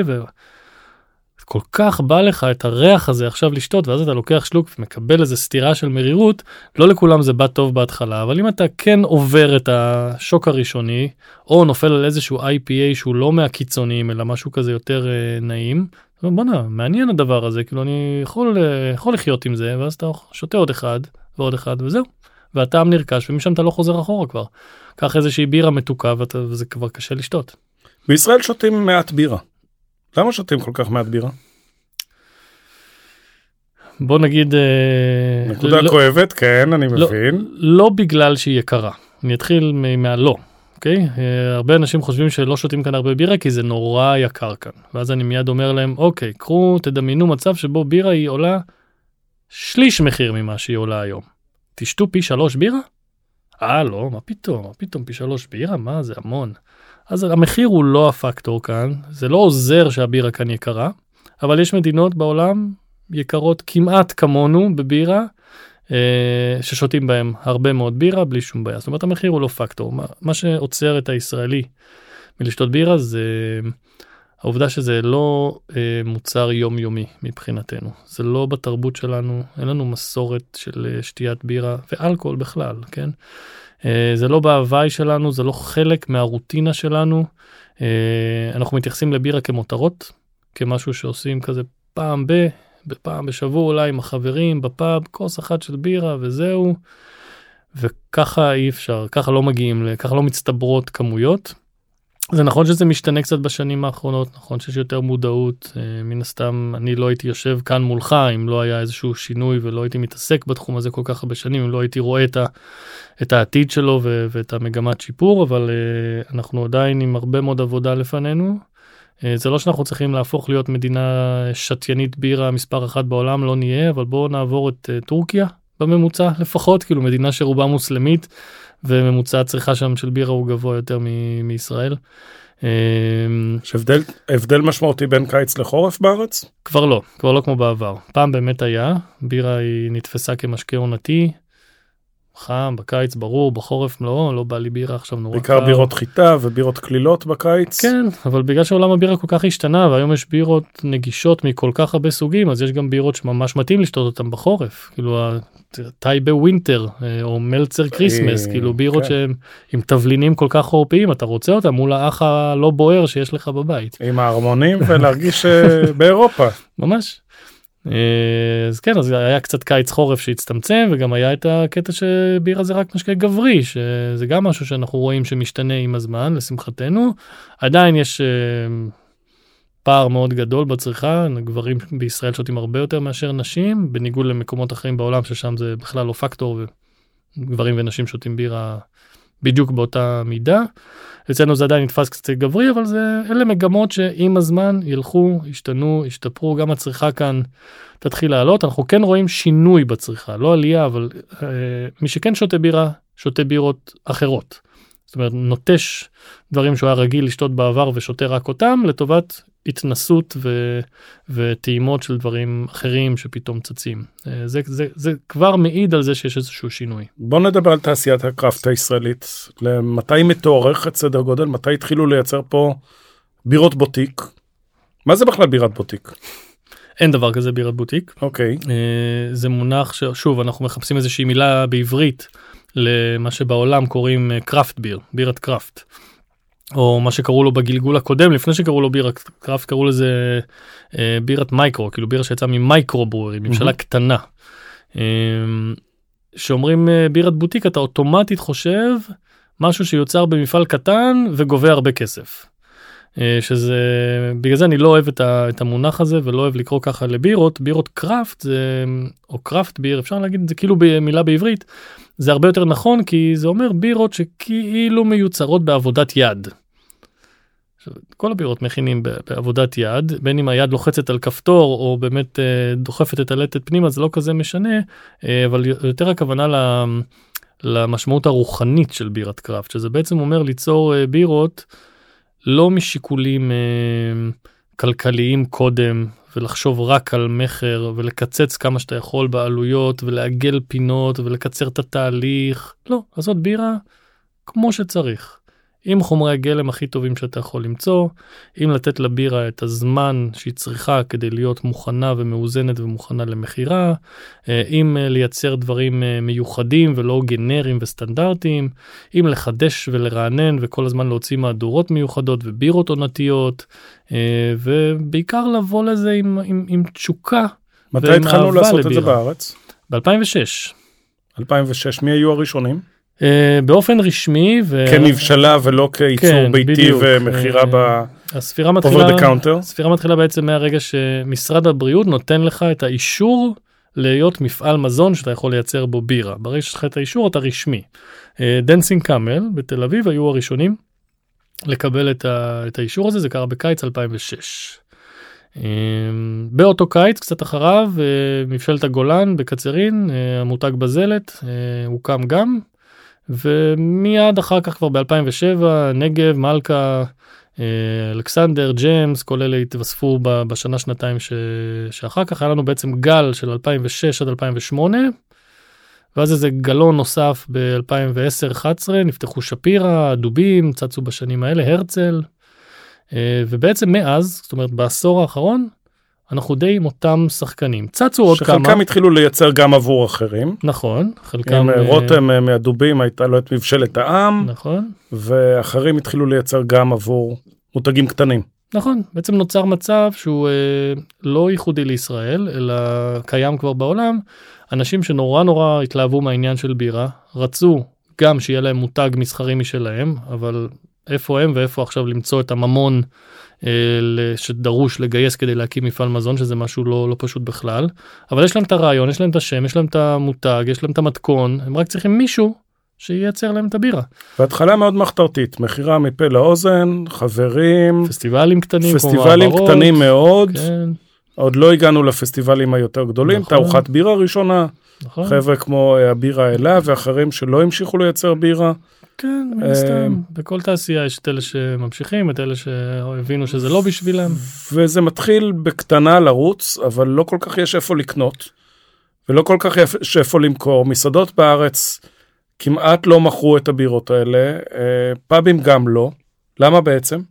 Speaker 2: וכל כך בא לך את הריח הזה עכשיו לשתות ואז אתה לוקח שלוק ומקבל איזה סתירה של מרירות לא לכולם זה בא טוב בהתחלה אבל אם אתה כן עובר את השוק הראשוני או נופל על איזשהו IPA שהוא לא מהקיצוניים אלא משהו כזה יותר אה, נעים. בואנה מעניין הדבר הזה כאילו אני יכול אה, יכול לחיות עם זה ואז אתה שותה עוד אחד ועוד אחד וזהו. והטעם נרכש ומשם אתה לא חוזר אחורה כבר. קח איזושהי בירה מתוקה ואתה, וזה כבר קשה לשתות.
Speaker 1: בישראל שותים מעט בירה. למה שותים כל כך מעט בירה?
Speaker 2: בוא נגיד אה,
Speaker 1: נקודה
Speaker 2: לא,
Speaker 1: כואבת, כן, אני
Speaker 2: לא,
Speaker 1: מבין.
Speaker 2: לא בגלל שהיא יקרה. אני אתחיל מהלא. אוקיי? אה, הרבה אנשים חושבים שלא שותים כאן הרבה בירה כי זה נורא יקר כאן. ואז אני מיד אומר להם אוקיי קחו תדמיינו מצב שבו בירה היא עולה שליש מחיר ממה שהיא עולה היום. תשתו פי שלוש בירה? אה לא מה פתאום מה פתאום פי שלוש בירה מה זה המון. אז המחיר הוא לא הפקטור כאן זה לא עוזר שהבירה כאן יקרה אבל יש מדינות בעולם יקרות כמעט כמונו בבירה אה, ששותים בהם הרבה מאוד בירה בלי שום בעיה. זאת אומרת המחיר הוא לא פקטור. מה, מה שעוצר את הישראלי מלשתות בירה זה העובדה שזה לא אה, מוצר יומיומי מבחינתנו. זה לא בתרבות שלנו אין לנו מסורת של אה, שתיית בירה ואלכוהול בכלל כן זה לא בהוואי שלנו זה לא חלק מהרוטינה שלנו אה, אנחנו מתייחסים לבירה כמותרות כמשהו שעושים כזה פעם ב... בפעם בשבוע אולי עם החברים בפאב, כוס אחת של בירה וזהו. וככה אי אפשר, ככה לא מגיעים, ככה לא מצטברות כמויות. זה נכון שזה משתנה קצת בשנים האחרונות, נכון שיש יותר מודעות, אה, מן הסתם אני לא הייתי יושב כאן מולך אם לא היה איזשהו שינוי ולא הייתי מתעסק בתחום הזה כל כך הרבה שנים, אם לא הייתי רואה את, ה, את העתיד שלו ו, ואת המגמת שיפור, אבל uh, אנחנו עדיין עם הרבה מאוד עבודה לפנינו. Uh, זה לא שאנחנו צריכים להפוך להיות מדינה שתיינית בירה מספר אחת בעולם, לא נהיה, אבל בואו נעבור את טורקיה בממוצע לפחות, כאילו מדינה שרובה מוסלמית. וממוצע הצריכה שם של בירה הוא גבוה יותר מ- מישראל.
Speaker 1: אמ, יש הבדל, הבדל משמעותי בין קיץ לחורף בארץ?
Speaker 2: כבר לא, כבר לא כמו בעבר. פעם באמת היה, בירה היא נתפסה כמשקה עונתי, חם בקיץ ברור בחורף לא לא בא לי בירה עכשיו נורא
Speaker 1: בעיקר קר. בירות חיטה ובירות קלילות בקיץ
Speaker 2: כן אבל בגלל שעולם הבירה כל כך השתנה והיום יש בירות נגישות מכל כך הרבה סוגים אז יש גם בירות שממש מתאים לשתות אותם בחורף כאילו טייבה Winter אה, או מלצר כריסמס כאילו בירות כן. שהם עם תבלינים כל כך חורפיים אתה רוצה אותם מול האח הלא בוער שיש לך בבית
Speaker 1: עם הערמונים ולהרגיש אה, באירופה
Speaker 2: ממש. אה, אז כן אז היה קצת קיץ חורף שהצטמצם וגם היה את הקטע שבירה זה רק משקה גברי שזה גם משהו שאנחנו רואים שמשתנה עם הזמן לשמחתנו עדיין יש אה, פער מאוד גדול בצריכה גברים בישראל שותים הרבה יותר מאשר נשים בניגוד למקומות אחרים בעולם ששם זה בכלל לא פקטור וגברים ונשים שותים בירה בדיוק באותה מידה. אצלנו זה עדיין נתפס קצת גברי אבל זה אלה מגמות שעם הזמן ילכו ישתנו ישתפרו גם הצריכה כאן תתחיל לעלות אנחנו כן רואים שינוי בצריכה לא עלייה אבל אה, מי שכן שותה בירה שותה בירות אחרות. זאת אומרת נוטש דברים שהוא היה רגיל לשתות בעבר ושותה רק אותם לטובת התנסות ו, וטעימות של דברים אחרים שפתאום צצים. אה, זה, זה, זה כבר מעיד על זה שיש איזשהו שינוי.
Speaker 1: בוא נדבר על תעשיית הקראפט הישראלית. מתי מתוארכת סדר גודל? מתי התחילו לייצר פה בירות בוטיק? מה זה בכלל בירת בוטיק?
Speaker 2: אין דבר כזה בירת בוטיק.
Speaker 1: אוקיי. Okay.
Speaker 2: אה, זה מונח ששוב אנחנו מחפשים איזושהי מילה בעברית למה שבעולם קוראים craft beer, בירת craft. או מה שקראו לו בגלגול הקודם לפני שקראו לו בירת craft קראו לזה אה, בירת מייקרו כאילו בירה שיצאה ממיקרו brewery מבשלה mm-hmm. קטנה. אה, שאומרים אה, בירת בוטיק אתה אוטומטית חושב משהו שיוצר במפעל קטן וגובה הרבה כסף. אה, שזה בגלל זה אני לא אוהב את, ה, את המונח הזה ולא אוהב לקרוא ככה לבירות בירות קראפט זה או קראפט ביר אפשר להגיד את זה כאילו במילה בעברית זה הרבה יותר נכון כי זה אומר בירות שכאילו מיוצרות בעבודת יד. כל הבירות מכינים בעבודת יד בין אם היד לוחצת על כפתור או באמת אה, דוחפת את הלטת פנימה זה לא כזה משנה אה, אבל יותר הכוונה למשמעות הרוחנית של בירת קראפט שזה בעצם אומר ליצור בירות. לא משיקולים אה, כלכליים קודם ולחשוב רק על מכר ולקצץ כמה שאתה יכול בעלויות ולעגל פינות ולקצר את התהליך לא לעשות בירה כמו שצריך. עם חומרי הגלם הכי טובים שאתה יכול למצוא, עם לתת לבירה את הזמן שהיא צריכה כדי להיות מוכנה ומאוזנת ומוכנה למכירה, אה, עם אה, לייצר דברים אה, מיוחדים ולא גנריים וסטנדרטיים, עם לחדש ולרענן וכל הזמן להוציא מהדורות מיוחדות ובירות עונתיות, ובעיקר לבוא לזה עם, עם, עם תשוקה.
Speaker 1: מתי התחלנו לעשות לבירה. את זה בארץ?
Speaker 2: ב-2006.
Speaker 1: 2006, מי היו הראשונים?
Speaker 2: Uh, באופן רשמי ו...
Speaker 1: כנבשלה ולא כייצור כן, ביתי בדיוק. ומכירה uh, ב...
Speaker 2: הספירה מתחילה, הספירה מתחילה בעצם מהרגע שמשרד הבריאות נותן לך את האישור להיות מפעל מזון שאתה יכול לייצר בו בירה. ברגע שיש לך את האישור אתה רשמי. Dancing uh, Camel בתל אביב היו הראשונים לקבל את, ה... את האישור הזה, זה קרה בקיץ 2006. Um, באותו קיץ קצת אחריו uh, מבשלת הגולן בקצרין uh, המותג בזלת uh, הוקם גם ומיד אחר כך כבר ב-2007 נגב, מלכה, אה, אלכסנדר, ג'יימס, כל אלה התווספו בשנה שנתיים ש... שאחר כך. היה לנו בעצם גל של 2006 עד 2008 ואז איזה גלון נוסף ב-2010-2011 נפתחו שפירא, דובים, צצו בשנים האלה, הרצל אה, ובעצם מאז, זאת אומרת בעשור האחרון, אנחנו די עם אותם שחקנים. צצו עוד כמה.
Speaker 1: שחלקם התחילו לייצר גם עבור אחרים.
Speaker 2: נכון חלקם
Speaker 1: אה, רותם אה, מהדובים הייתה לו את מבשלת העם.
Speaker 2: נכון.
Speaker 1: ואחרים התחילו לייצר גם עבור מותגים קטנים.
Speaker 2: נכון, בעצם נוצר מצב שהוא אה, לא ייחודי לישראל, אלא קיים כבר בעולם. אנשים שנורא נורא התלהבו מהעניין של בירה, רצו גם שיהיה להם מותג מסחרי משלהם, אבל איפה הם ואיפה עכשיו למצוא את הממון אה, שדרוש לגייס כדי להקים מפעל מזון, שזה משהו לא, לא פשוט בכלל. אבל יש להם את הרעיון, יש להם את השם, יש להם את המותג, יש להם את המתכון, הם רק צריכים מישהו שייצר להם את הבירה.
Speaker 1: בהתחלה מאוד מחתרתית, מכירה מפה לאוזן, חברים,
Speaker 2: פסטיבלים קטנים,
Speaker 1: פסטיבלים קטנים מאוד. כן. עוד לא הגענו לפסטיבלים היותר גדולים, נכון. תערוכת בירה ראשונה, נכון. חבר'ה כמו אה, הבירה אלה ואחרים שלא המשיכו לייצר בירה.
Speaker 2: כן, מן הסתם, אה, בכל תעשייה יש את אלה שממשיכים, את אלה שהבינו שזה לא בשבילם.
Speaker 1: וזה מתחיל בקטנה לרוץ, אבל לא כל כך יש איפה לקנות, ולא כל כך יש איפה למכור. מסעדות בארץ כמעט לא מכרו את הבירות האלה, אה, פאבים גם לא. למה בעצם?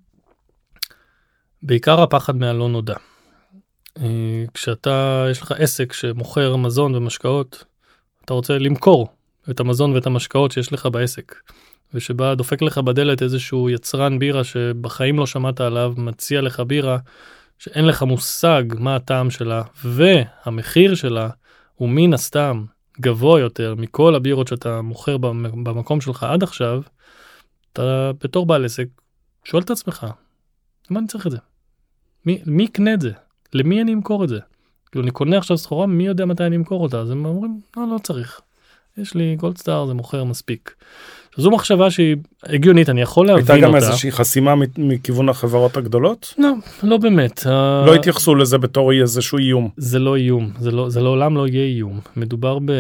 Speaker 2: בעיקר הפחד מהלא נודע. אה, כשאתה, יש לך עסק שמוכר מזון ומשקאות, אתה רוצה למכור את המזון ואת המשקאות שיש לך בעסק. ושבא דופק לך בדלת איזשהו יצרן בירה שבחיים לא שמעת עליו, מציע לך בירה שאין לך מושג מה הטעם שלה, והמחיר שלה הוא מן הסתם גבוה יותר מכל הבירות שאתה מוכר במקום שלך עד עכשיו, אתה בתור בעל עסק שואל את עצמך, מה אני צריך את זה? מי יקנה את זה? למי אני אמכור את זה? כאילו אני קונה עכשיו סחורה, מי יודע מתי אני אמכור אותה? אז הם אומרים, לא, לא צריך. יש לי גולדסטאר, זה מוכר מספיק. זו מחשבה שהיא הגיונית, אני יכול להבין אותה.
Speaker 1: הייתה גם איזושהי חסימה מכיוון החברות הגדולות?
Speaker 2: לא, לא באמת.
Speaker 1: לא התייחסו לזה בתור איזשהו איום.
Speaker 2: זה לא איום, זה, לא, זה לעולם לא יהיה איום. מדובר ב...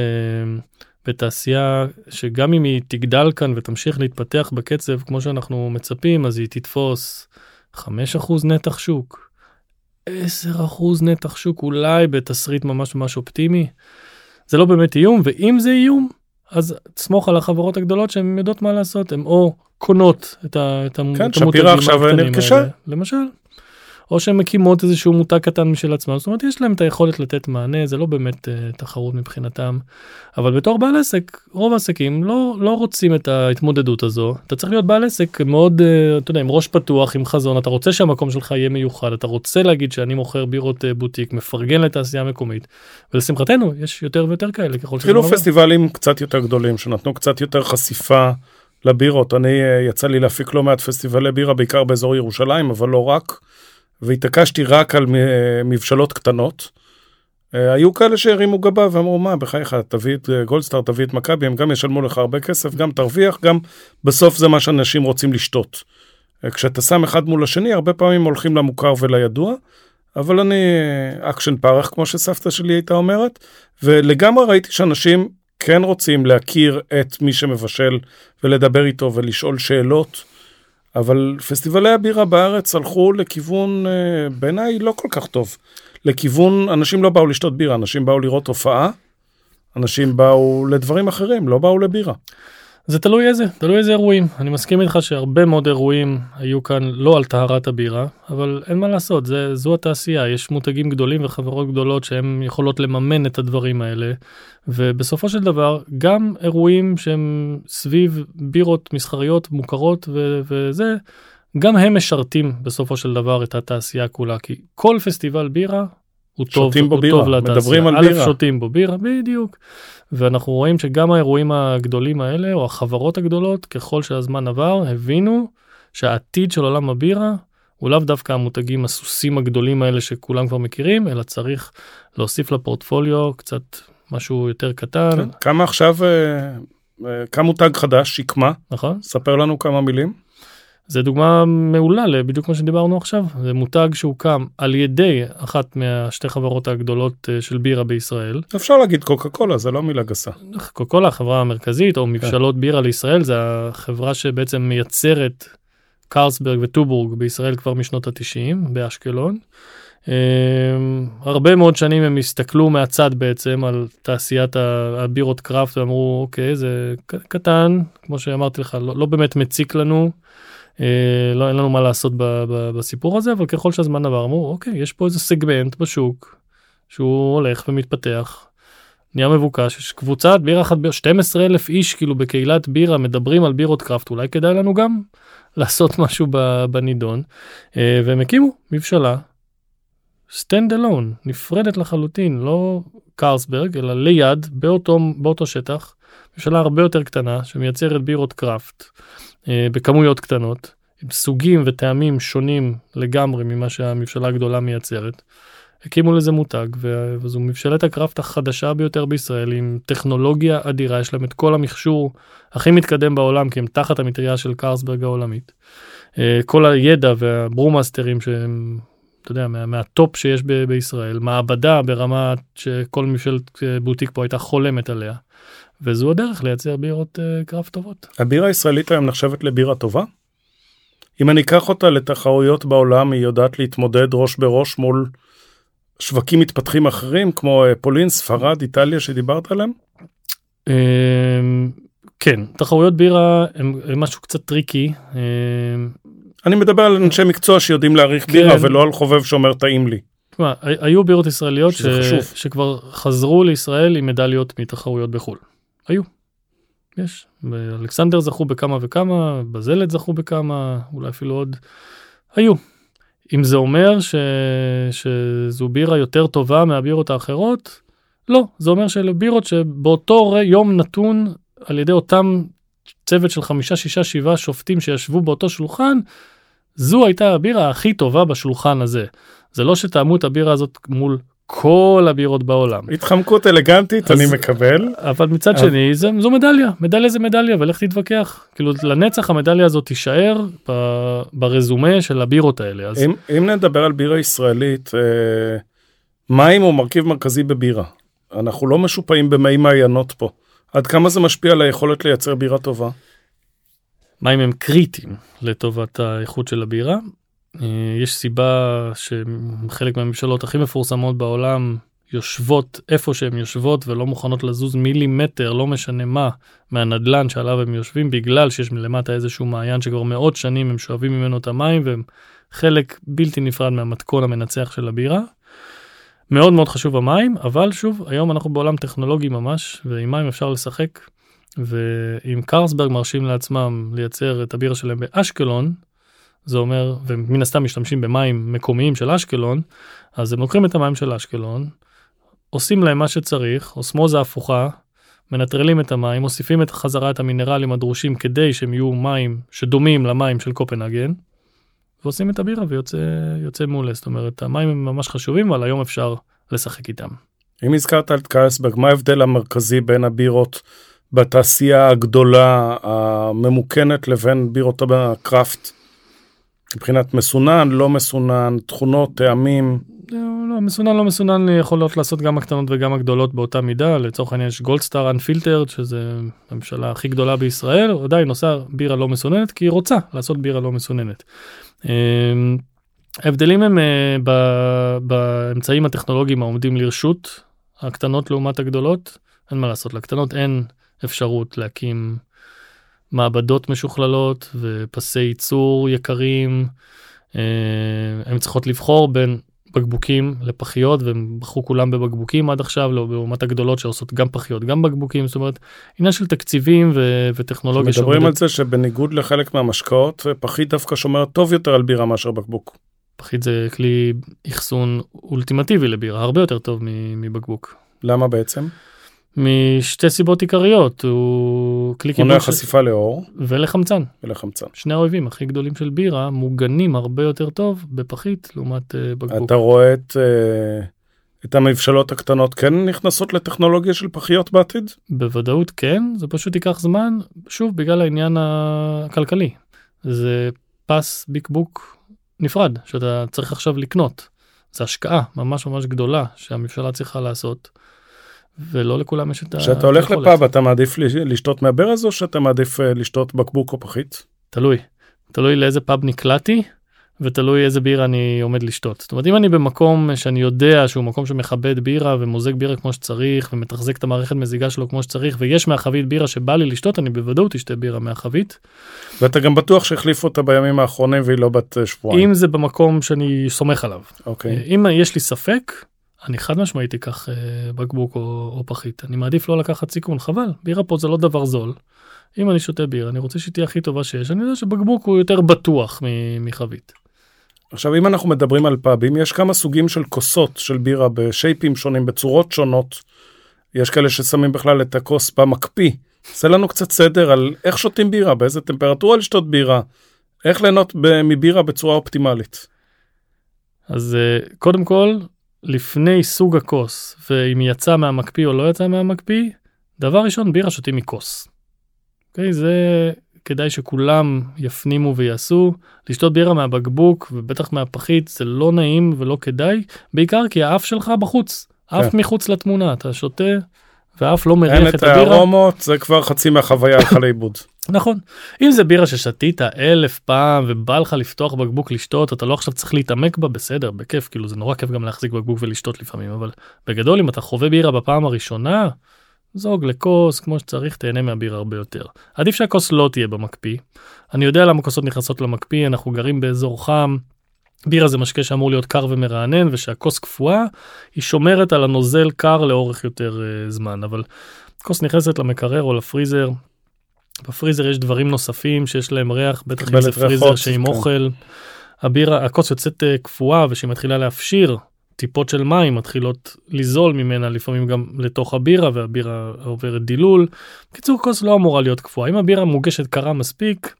Speaker 2: בתעשייה שגם אם היא תגדל כאן ותמשיך להתפתח בקצב כמו שאנחנו מצפים, אז היא תתפוס 5% נתח שוק, 10% נתח שוק, אולי בתסריט ממש ממש אופטימי. זה לא באמת איום, ואם זה איום, אז תסמוך על החברות הגדולות שהן יודעות מה לעשות, הן או קונות את, ה, את,
Speaker 1: כן, המותגים הקטנים האלה,
Speaker 2: למשל, או שהן מקימות איזשהו מותג קטן משל עצמם, זאת אומרת יש להם את היכולת לתת מענה, זה לא באמת uh, תחרות מבחינתם, אבל בתור בעל עסק, רוב העסקים לא, לא רוצים את ההתמודדות הזו, אתה צריך להיות בעל עסק מאוד, uh, אתה יודע, עם ראש פתוח, עם חזון, אתה רוצה שהמקום שלך יהיה מיוחד, אתה רוצה להגיד שאני מוכר בירות uh, בוטיק, מפרגן לתעשייה מקומית, ולשמחתנו יש יותר ויותר כאלה ככל
Speaker 1: שזה... אפילו פסטיבלים קצת יותר גדולים שנתנו קצת יותר חשיפה. לבירות. אני יצא לי להפיק לא מעט פסטיבלי בירה בעיקר באזור ירושלים אבל לא רק. והתעקשתי רק על מבשלות קטנות. אה, היו כאלה שהרימו גבה ואמרו מה בחייך תביא את אה, גולדסטאר תביא את מכבי הם גם ישלמו לך הרבה כסף גם תרוויח גם בסוף זה מה שאנשים רוצים לשתות. אה, כשאתה שם אחד מול השני הרבה פעמים הולכים למוכר ולידוע אבל אני עקשן פרח כמו שסבתא שלי הייתה אומרת ולגמרי ראיתי שאנשים כן רוצים להכיר את מי שמבשל ולדבר איתו ולשאול שאלות. אבל פסטיבלי הבירה בארץ הלכו לכיוון אה, בעיניי לא כל כך טוב. לכיוון, אנשים לא באו לשתות בירה, אנשים באו לראות הופעה, אנשים באו לדברים אחרים, לא באו לבירה.
Speaker 2: זה תלוי איזה, תלוי איזה אירועים. אני מסכים איתך שהרבה מאוד אירועים היו כאן לא על טהרת הבירה, אבל אין מה לעשות, זה, זו התעשייה, יש מותגים גדולים וחברות גדולות שהן יכולות לממן את הדברים האלה, ובסופו של דבר גם אירועים שהם סביב בירות מסחריות מוכרות ו- וזה, גם הם משרתים בסופו של דבר את התעשייה כולה, כי כל פסטיבל בירה הוא טוב, הוא בירה. טוב לתעשייה. מדברים על בירה. א', שותים בו בירה, בדיוק. ואנחנו רואים שגם האירועים הגדולים האלה, או החברות הגדולות, ככל שהזמן עבר, הבינו שהעתיד של עולם הבירה הוא לאו דווקא המותגים הסוסים הגדולים האלה שכולם כבר מכירים, אלא צריך להוסיף לפורטפוליו קצת משהו יותר קטן. כן,
Speaker 1: כמה עכשיו, אה, אה, כמה מותג חדש, שקמה.
Speaker 2: נכון.
Speaker 1: ספר לנו כמה מילים.
Speaker 2: זה דוגמה מעולה לבדיוק מה שדיברנו עכשיו זה מותג שהוקם על ידי אחת מהשתי חברות הגדולות אה, של בירה בישראל.
Speaker 1: אפשר להגיד קוקה קולה זה לא מילה גסה.
Speaker 2: קוקה קולה החברה המרכזית או. מבשלות כן. בירה לישראל זה החברה שבעצם מייצרת קרסברג וטובורג בישראל כבר משנות התשעים באשקלון. Um, הרבה מאוד שנים הם הסתכלו מהצד בעצם על תעשיית הבירות קראפט ואמרו אוקיי זה קטן כמו שאמרתי לך לא, לא באמת מציק לנו. אה, לא אין לנו מה לעשות ב, ב, בסיפור הזה אבל ככל שהזמן עבר אמרו אוקיי יש פה איזה סגמנט בשוק שהוא הולך ומתפתח. נהיה מבוקש יש קבוצת בירה אחת 12 אלף איש כאילו בקהילת בירה מדברים על בירות קראפט אולי כדאי לנו גם לעשות משהו בנידון, והם הקימו מבשלה stand alone, נפרדת לחלוטין, לא קרסברג, אלא ליד, באותו, באותו שטח, ממשלה הרבה יותר קטנה, שמייצרת בירות קראפט אה, בכמויות קטנות, עם סוגים וטעמים שונים לגמרי ממה שהממשלה הגדולה מייצרת. הקימו לזה מותג, וזו מבשלת הקראפט החדשה ביותר בישראל, עם טכנולוגיה אדירה, יש להם את כל המכשור הכי מתקדם בעולם, כי הם תחת המטריה של קרסברג העולמית. אה, כל הידע וה brewmasterים שהם אתה יודע, מה, מהטופ שיש ב- בישראל, מעבדה ברמה שכל מבשלת אה, בוטיק פה הייתה חולמת עליה. וזו הדרך לייצר בירות uh, craft טובות.
Speaker 1: הבירה הישראלית היום נחשבת לבירה טובה? אם אני אקח אותה לתחרויות בעולם, היא יודעת להתמודד ראש בראש מול שווקים מתפתחים אחרים, כמו אה, פולין, ספרד, איטליה שדיברת עליהם?
Speaker 2: Uh, כן, תחרויות בירה הם, משהו קצת טריקי. Uh,
Speaker 1: אני מדבר על אנשי מקצוע שיודעים להעריך כן. בירה ולא על חובב שאומר טעים לי.
Speaker 2: תשמע, היו בירות ישראליות ש... שכבר חזרו לישראל עם מדליות מתחרויות בחו"ל. היו. יש. אלכסנדר זכו בכמה וכמה, בזלת זכו בכמה, אולי אפילו עוד. היו. אם זה אומר ש... שזו בירה יותר טובה מהבירות האחרות, לא. זה אומר שאלה בירות שבאותו יום נתון על ידי אותם צוות של חמישה, שישה, שבעה שופטים שישבו באותו שולחן, זו הייתה הבירה הכי טובה בשולחן הזה. זה לא שטעמו את הבירה הזאת מול כל הבירות בעולם.
Speaker 1: התחמקות אלגנטית אז, אני מקבל.
Speaker 2: אבל מצד אז... שני זה, זו מדליה, מדליה זה מדליה ולך תתווכח. כאילו לנצח המדליה הזאת תישאר ב, ברזומה של הבירות האלה. אז...
Speaker 1: אם, אם נדבר על בירה ישראלית, אה, מים הוא מרכיב מרכזי בבירה. אנחנו לא משופעים במי מעיינות פה. עד כמה זה משפיע על היכולת לייצר בירה טובה?
Speaker 2: מים הם קריטיים לטובת האיכות של הבירה. אה, יש סיבה שחלק מהממשלות הכי מפורסמות בעולם יושבות איפה שהן יושבות ולא מוכנות לזוז מילימטר, לא משנה מה, מהנדלן שעליו הם יושבים, בגלל שיש מלמטה איזשהו מעיין שכבר מאות שנים הם שואבים ממנו את המים והם חלק בלתי נפרד מהמתכון המנצח של הבירה. מאוד מאוד חשוב המים, אבל שוב, היום אנחנו בעולם טכנולוגי ממש, ועם מים אפשר לשחק ואם קרסברג מרשים לעצמם לייצר את הבירה שלהם באשקלון, זה אומר, ומן הסתם משתמשים במים מקומיים של אשקלון, אז הם לוקחים את המים של אשקלון, עושים להם מה שצריך, אוסמוזה הפוכה, מנטרלים את המים, מוסיפים את חזרה את המינרלים הדרושים כדי שהם יהיו מים שדומים למים של קופנהגן, ועושים את הבירה ויוצא מעולה. זאת אומרת, המים הם ממש חשובים, אבל היום אפשר לשחק איתם.
Speaker 1: אם הזכרת את קרסברג, מה ההבדל המרכזי בין הבירות בתעשייה הגדולה הממוכנת לבין בירות הקראפט? מבחינת מסונן, לא מסונן, תכונות, טעמים.
Speaker 2: לא, לא, מסונן לא מסונן יכולות לעשות גם הקטנות וגם הגדולות באותה מידה. לצורך העניין יש גולדסטאר אנפילטרד, שזה הממשלה הכי גדולה בישראל, עדיין עושה בירה לא מסוננת, כי היא רוצה לעשות בירה לא מסוננת. אמ, ההבדלים הם אה, באמצעים הטכנולוגיים העומדים לרשות הקטנות לעומת הגדולות. אין מה לעשות, לקטנות אין אפשרות להקים מעבדות משוכללות ופסי ייצור יקרים. אה, הן צריכות לבחור בין בקבוקים לפחיות והם בחרו כולם בבקבוקים עד עכשיו לא לעומת הגדולות שעושות גם פחיות גם בקבוקים זאת אומרת עניין של תקציבים ו- וטכנולוגיה.
Speaker 1: מדברים שעובדת... על זה שבניגוד לחלק מהמשקאות פחית דווקא שומרת טוב יותר על בירה מאשר בקבוק.
Speaker 2: פחית זה כלי אחסון אולטימטיבי לבירה הרבה יותר טוב מבקבוק.
Speaker 1: למה בעצם?
Speaker 2: משתי סיבות עיקריות הוא כלי
Speaker 1: קיבול מונע חשיפה לאור
Speaker 2: ולחמצן
Speaker 1: ולחמצן
Speaker 2: שני האויבים הכי גדולים של בירה מוגנים הרבה יותר טוב בפחית לעומת uh, בקבוק.
Speaker 1: אתה רואה את, uh, את המבשלות הקטנות כן נכנסות לטכנולוגיה של פחיות בעתיד?
Speaker 2: בוודאות כן זה פשוט ייקח זמן שוב בגלל העניין הכלכלי זה פס ביקבוק נפרד שאתה צריך עכשיו לקנות זה השקעה ממש ממש גדולה שהממשלה צריכה לעשות. ולא לכולם יש את ה...
Speaker 1: כשאתה הולך לפאב אתה מעדיף לשתות מהברז או שאתה מעדיף אה, לשתות בקבוק או פחית?
Speaker 2: תלוי. תלוי לאיזה פאב נקלעתי ותלוי איזה בירה אני עומד לשתות. זאת אומרת אם אני במקום שאני יודע שהוא מקום שמכבד בירה ומוזג בירה כמו שצריך ומתחזק את המערכת מזיגה שלו כמו שצריך ויש מהחבית בירה שבא לי לשתות אני בוודאות אשתה בירה מהחבית.
Speaker 1: ואתה גם בטוח שהחליפו אותה בימים האחרונים והיא לא בת אה, שבועיים.
Speaker 2: אם זה במקום שאני סומך עליו.
Speaker 1: אוקיי.
Speaker 2: אם יש לי ספק אני חד משמעית אקח אה, בקבוק או, או פחית, אני מעדיף לא לקחת סיכון, חבל, בירה פה זה לא דבר זול. אם אני שותה בירה, אני רוצה שהיא תהיה הכי טובה שיש, אני יודע שבקבוק הוא יותר בטוח מחבית.
Speaker 1: עכשיו אם אנחנו מדברים על פאבים, יש כמה סוגים של כוסות של בירה בשייפים שונים, בצורות שונות. יש כאלה ששמים בכלל את הכוס במקפיא. עושה לנו קצת סדר על איך שותים בירה, באיזה טמפרטורה לשתות בירה, איך ליהנות מבירה בצורה אופטימלית.
Speaker 2: אז אה, קודם כל, לפני סוג הכוס, ואם יצא מהמקפיא או לא יצא מהמקפיא, דבר ראשון, בירה שותים מכוס. Okay, אוקיי? זה כדאי שכולם יפנימו ויעשו. לשתות בירה מהבקבוק ובטח מהפחית זה לא נעים ולא כדאי, בעיקר כי האף שלך בחוץ, אף כן. מחוץ לתמונה, אתה שותה ואף לא מריח את הבירה. אין את
Speaker 1: הארומות, זה כבר חצי מהחוויה הלכה לאיבוד.
Speaker 2: נכון. אם זה בירה ששתית אלף פעם ובא לך לפתוח בקבוק לשתות, אתה לא עכשיו צריך להתעמק בה, בסדר, בכיף, כאילו זה נורא כיף גם להחזיק בקבוק ולשתות לפעמים, אבל בגדול אם אתה חווה בירה בפעם הראשונה, זוג לכוס כמו שצריך, תהנה מהבירה הרבה יותר. עדיף שהכוס לא תהיה במקפיא. אני יודע למה כוסות נכנסות למקפיא, אנחנו גרים באזור חם, בירה זה משקה שאמור להיות קר ומרענן ושהכוס קפואה היא שומרת על הנוזל קר לאורך יותר uh, זמן אבל כוס נכנסת למקרר או לפריזר. בפריזר יש דברים נוספים שיש להם ריח בטח אם זה פריזר שעם כן. אוכל. הבירה הכוס יוצאת uh, קפואה ושהיא מתחילה להפשיר טיפות של מים מתחילות לזול ממנה לפעמים גם לתוך הבירה והבירה עוברת דילול. בקיצור כוס לא אמורה להיות קפואה אם הבירה מוגשת קרה מספיק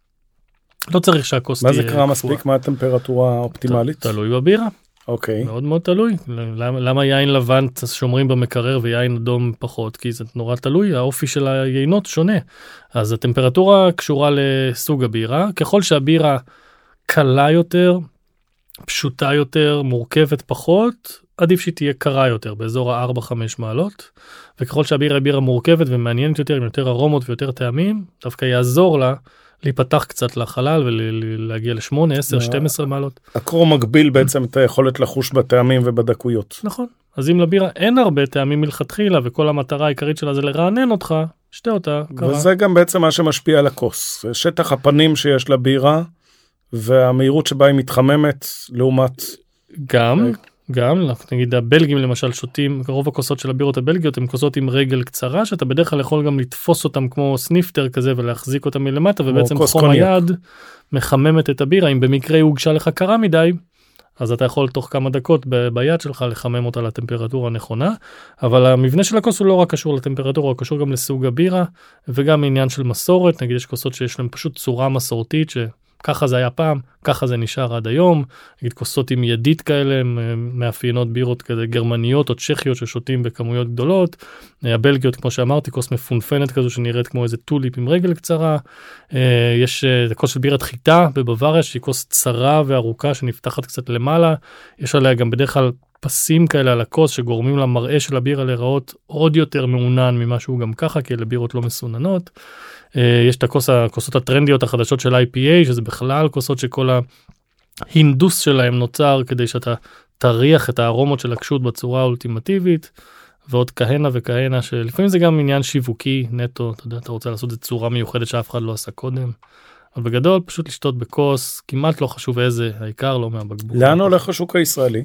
Speaker 2: לא צריך שהכוס
Speaker 1: תהיה קפואה. מה זה קרה מספיק? מה הטמפרטורה האופטימלית?
Speaker 2: תלוי בבירה.
Speaker 1: אוקיי.
Speaker 2: מאוד מאוד תלוי. למה, למה יין לבן שומרים במקרר ויין אדום פחות? כי זה נורא תלוי, האופי של היינות שונה. אז הטמפרטורה קשורה לסוג הבירה. ככל שהבירה קלה יותר, פשוטה יותר, מורכבת פחות, עדיף שהיא תהיה קרה יותר, באזור ה-4-5 מעלות. וככל שהבירה היא בירה מורכבת ומעניינת יותר, עם יותר ארומות ויותר טעמים, דווקא יעזור לה להיפתח קצת לחלל ולהגיע ל-8, 10, 12 מעלות.
Speaker 1: הקרום מגביל בעצם את היכולת לחוש בטעמים ובדקויות.
Speaker 2: נכון. אז אם לבירה אין הרבה טעמים מלכתחילה וכל המטרה העיקרית שלה זה לרענן אותך, שתה אותה
Speaker 1: קרה. וזה גם בעצם מה שמשפיע על הכוס. שטח הפנים שיש לבירה והמהירות שבה היא מתחממת לעומת...
Speaker 2: גם, גם נגיד הבלגים למשל שותים רוב הכוסות של הבירות הבלגיות הם כוסות עם רגל קצרה שאתה בדרך כלל יכול גם לתפוס אותם כמו סניפטר כזה ולהחזיק אותם מלמטה ובעצם חום היד מחממת את הבירה. אם במקרה היא הוגשה לך קרה מדי אז אתה יכול תוך כמה דקות ב- ביד שלך לחמם אותה לטמפרטורה הנכונה אבל המבנה של הכוס הוא לא רק קשור לטמפרטורה הוא קשור גם לסוג הבירה וגם עניין של מסורת. נגיד יש כוסות שיש להם פשוט צורה מסורתית. ש... ככה זה היה פעם, ככה זה נשאר עד היום. נגיד כוסות עם ידית כאלה, מאפיינות בירות כזה גרמניות או צ'כיות ששותים בכמויות גדולות. הבלגיות, כמו שאמרתי, כוס מפונפנת כזו שנראית כמו איזה טוליפ עם רגל קצרה. אה, יש אה, כוס של בירת חיטה בבוואריה, שהיא כוס צרה וארוכה שנפתחת קצת למעלה. יש עליה גם בדרך כלל פסים כאלה על הכוס שגורמים למראה של הבירה להיראות עוד יותר מעונן ממה שהוא גם ככה, כי אלה בירות לא מסוננות. אה, יש את הכוס, הכוסות הטרנדיות החדשות של IPA, שזה בכלל כוסות שכל ההינדוס שלהם נוצר כדי שאתה תריח את הארומות של הקשות בצורה האולטימטיבית. ועוד כהנה וכהנה שלפעמים זה גם עניין שיווקי נטו, אתה יודע, אתה רוצה לעשות את צורה מיוחדת שאף אחד לא עשה קודם. אבל בגדול פשוט לשתות בכוס, כמעט לא חשוב איזה, העיקר לא מהבקבוק.
Speaker 1: לאן הולך השוק הישראלי?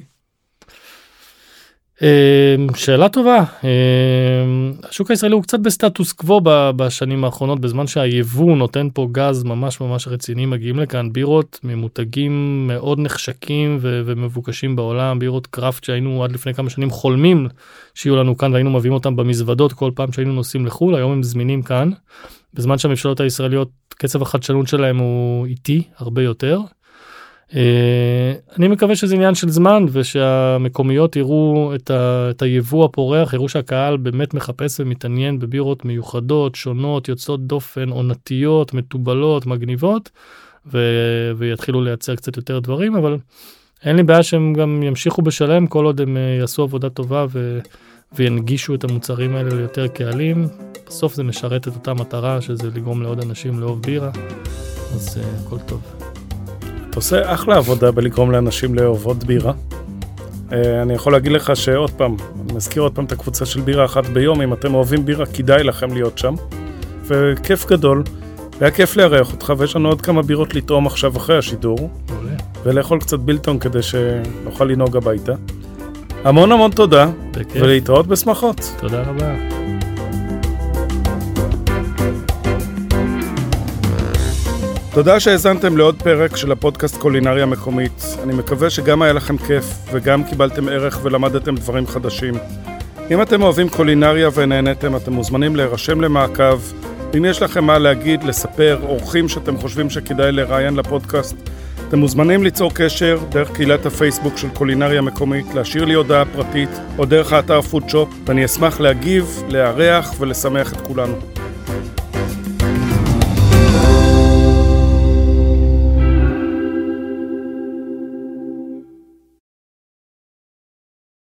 Speaker 2: אמ, שאלה טובה אמ, השוק הישראלי הוא קצת בסטטוס קוו בשנים האחרונות בזמן שהיבוא נותן פה גז ממש ממש רציני מגיעים לכאן בירות ממותגים מאוד נחשקים ומבוקשים בעולם בירות קראפט שהיינו עד לפני כמה שנים חולמים שיהיו לנו כאן והיינו מביאים אותם במזוודות כל פעם שהיינו נוסעים לחו"ל היום הם זמינים כאן בזמן שהממשלות הישראליות קצב החדשנות שלהם הוא איטי הרבה יותר. אה, אני מקווה שזה עניין של זמן ושהמקומיות יראו את, ה, את היבוא הפורח, יראו שהקהל באמת מחפש ומתעניין בבירות מיוחדות, שונות, יוצאות דופן, עונתיות, מתובלות, מגניבות, ו, ויתחילו לייצר קצת יותר דברים, אבל אין לי בעיה שהם גם ימשיכו בשלם כל עוד הם אה, יעשו עבודה טובה ו, וינגישו את המוצרים האלה ליותר קהלים. בסוף זה משרת את אותה מטרה שזה לגרום לעוד אנשים לאהוב בירה, אז uh, הכל טוב.
Speaker 1: אתה עושה אחלה עבודה בלגרום לאנשים לאהוב עוד בירה. אה, אני יכול להגיד לך שעוד פעם, אני מזכיר עוד פעם את הקבוצה של בירה אחת ביום, אם אתם אוהבים בירה כדאי לכם להיות שם. וכיף גדול, היה כיף לארח אותך, ויש לנו עוד כמה בירות לטעום עכשיו אחרי השידור. ולאכול קצת בילטון כדי שנוכל לנהוג הביתה. המון המון תודה, בכיף. ולהתראות בשמחות.
Speaker 2: תודה רבה.
Speaker 1: תודה שהאזנתם לעוד פרק של הפודקאסט קולינריה מקומית. אני מקווה שגם היה לכם כיף וגם קיבלתם ערך ולמדתם דברים חדשים. אם אתם אוהבים קולינריה ונהנתם, אתם מוזמנים להירשם למעקב. אם יש לכם מה להגיד, לספר, אורחים שאתם חושבים שכדאי לראיין לפודקאסט, אתם מוזמנים ליצור קשר דרך קהילת הפייסבוק של קולינריה מקומית, להשאיר לי הודעה פרטית או דרך האתר פודשופ, ואני אשמח להגיב, לארח ולשמח את כולנו.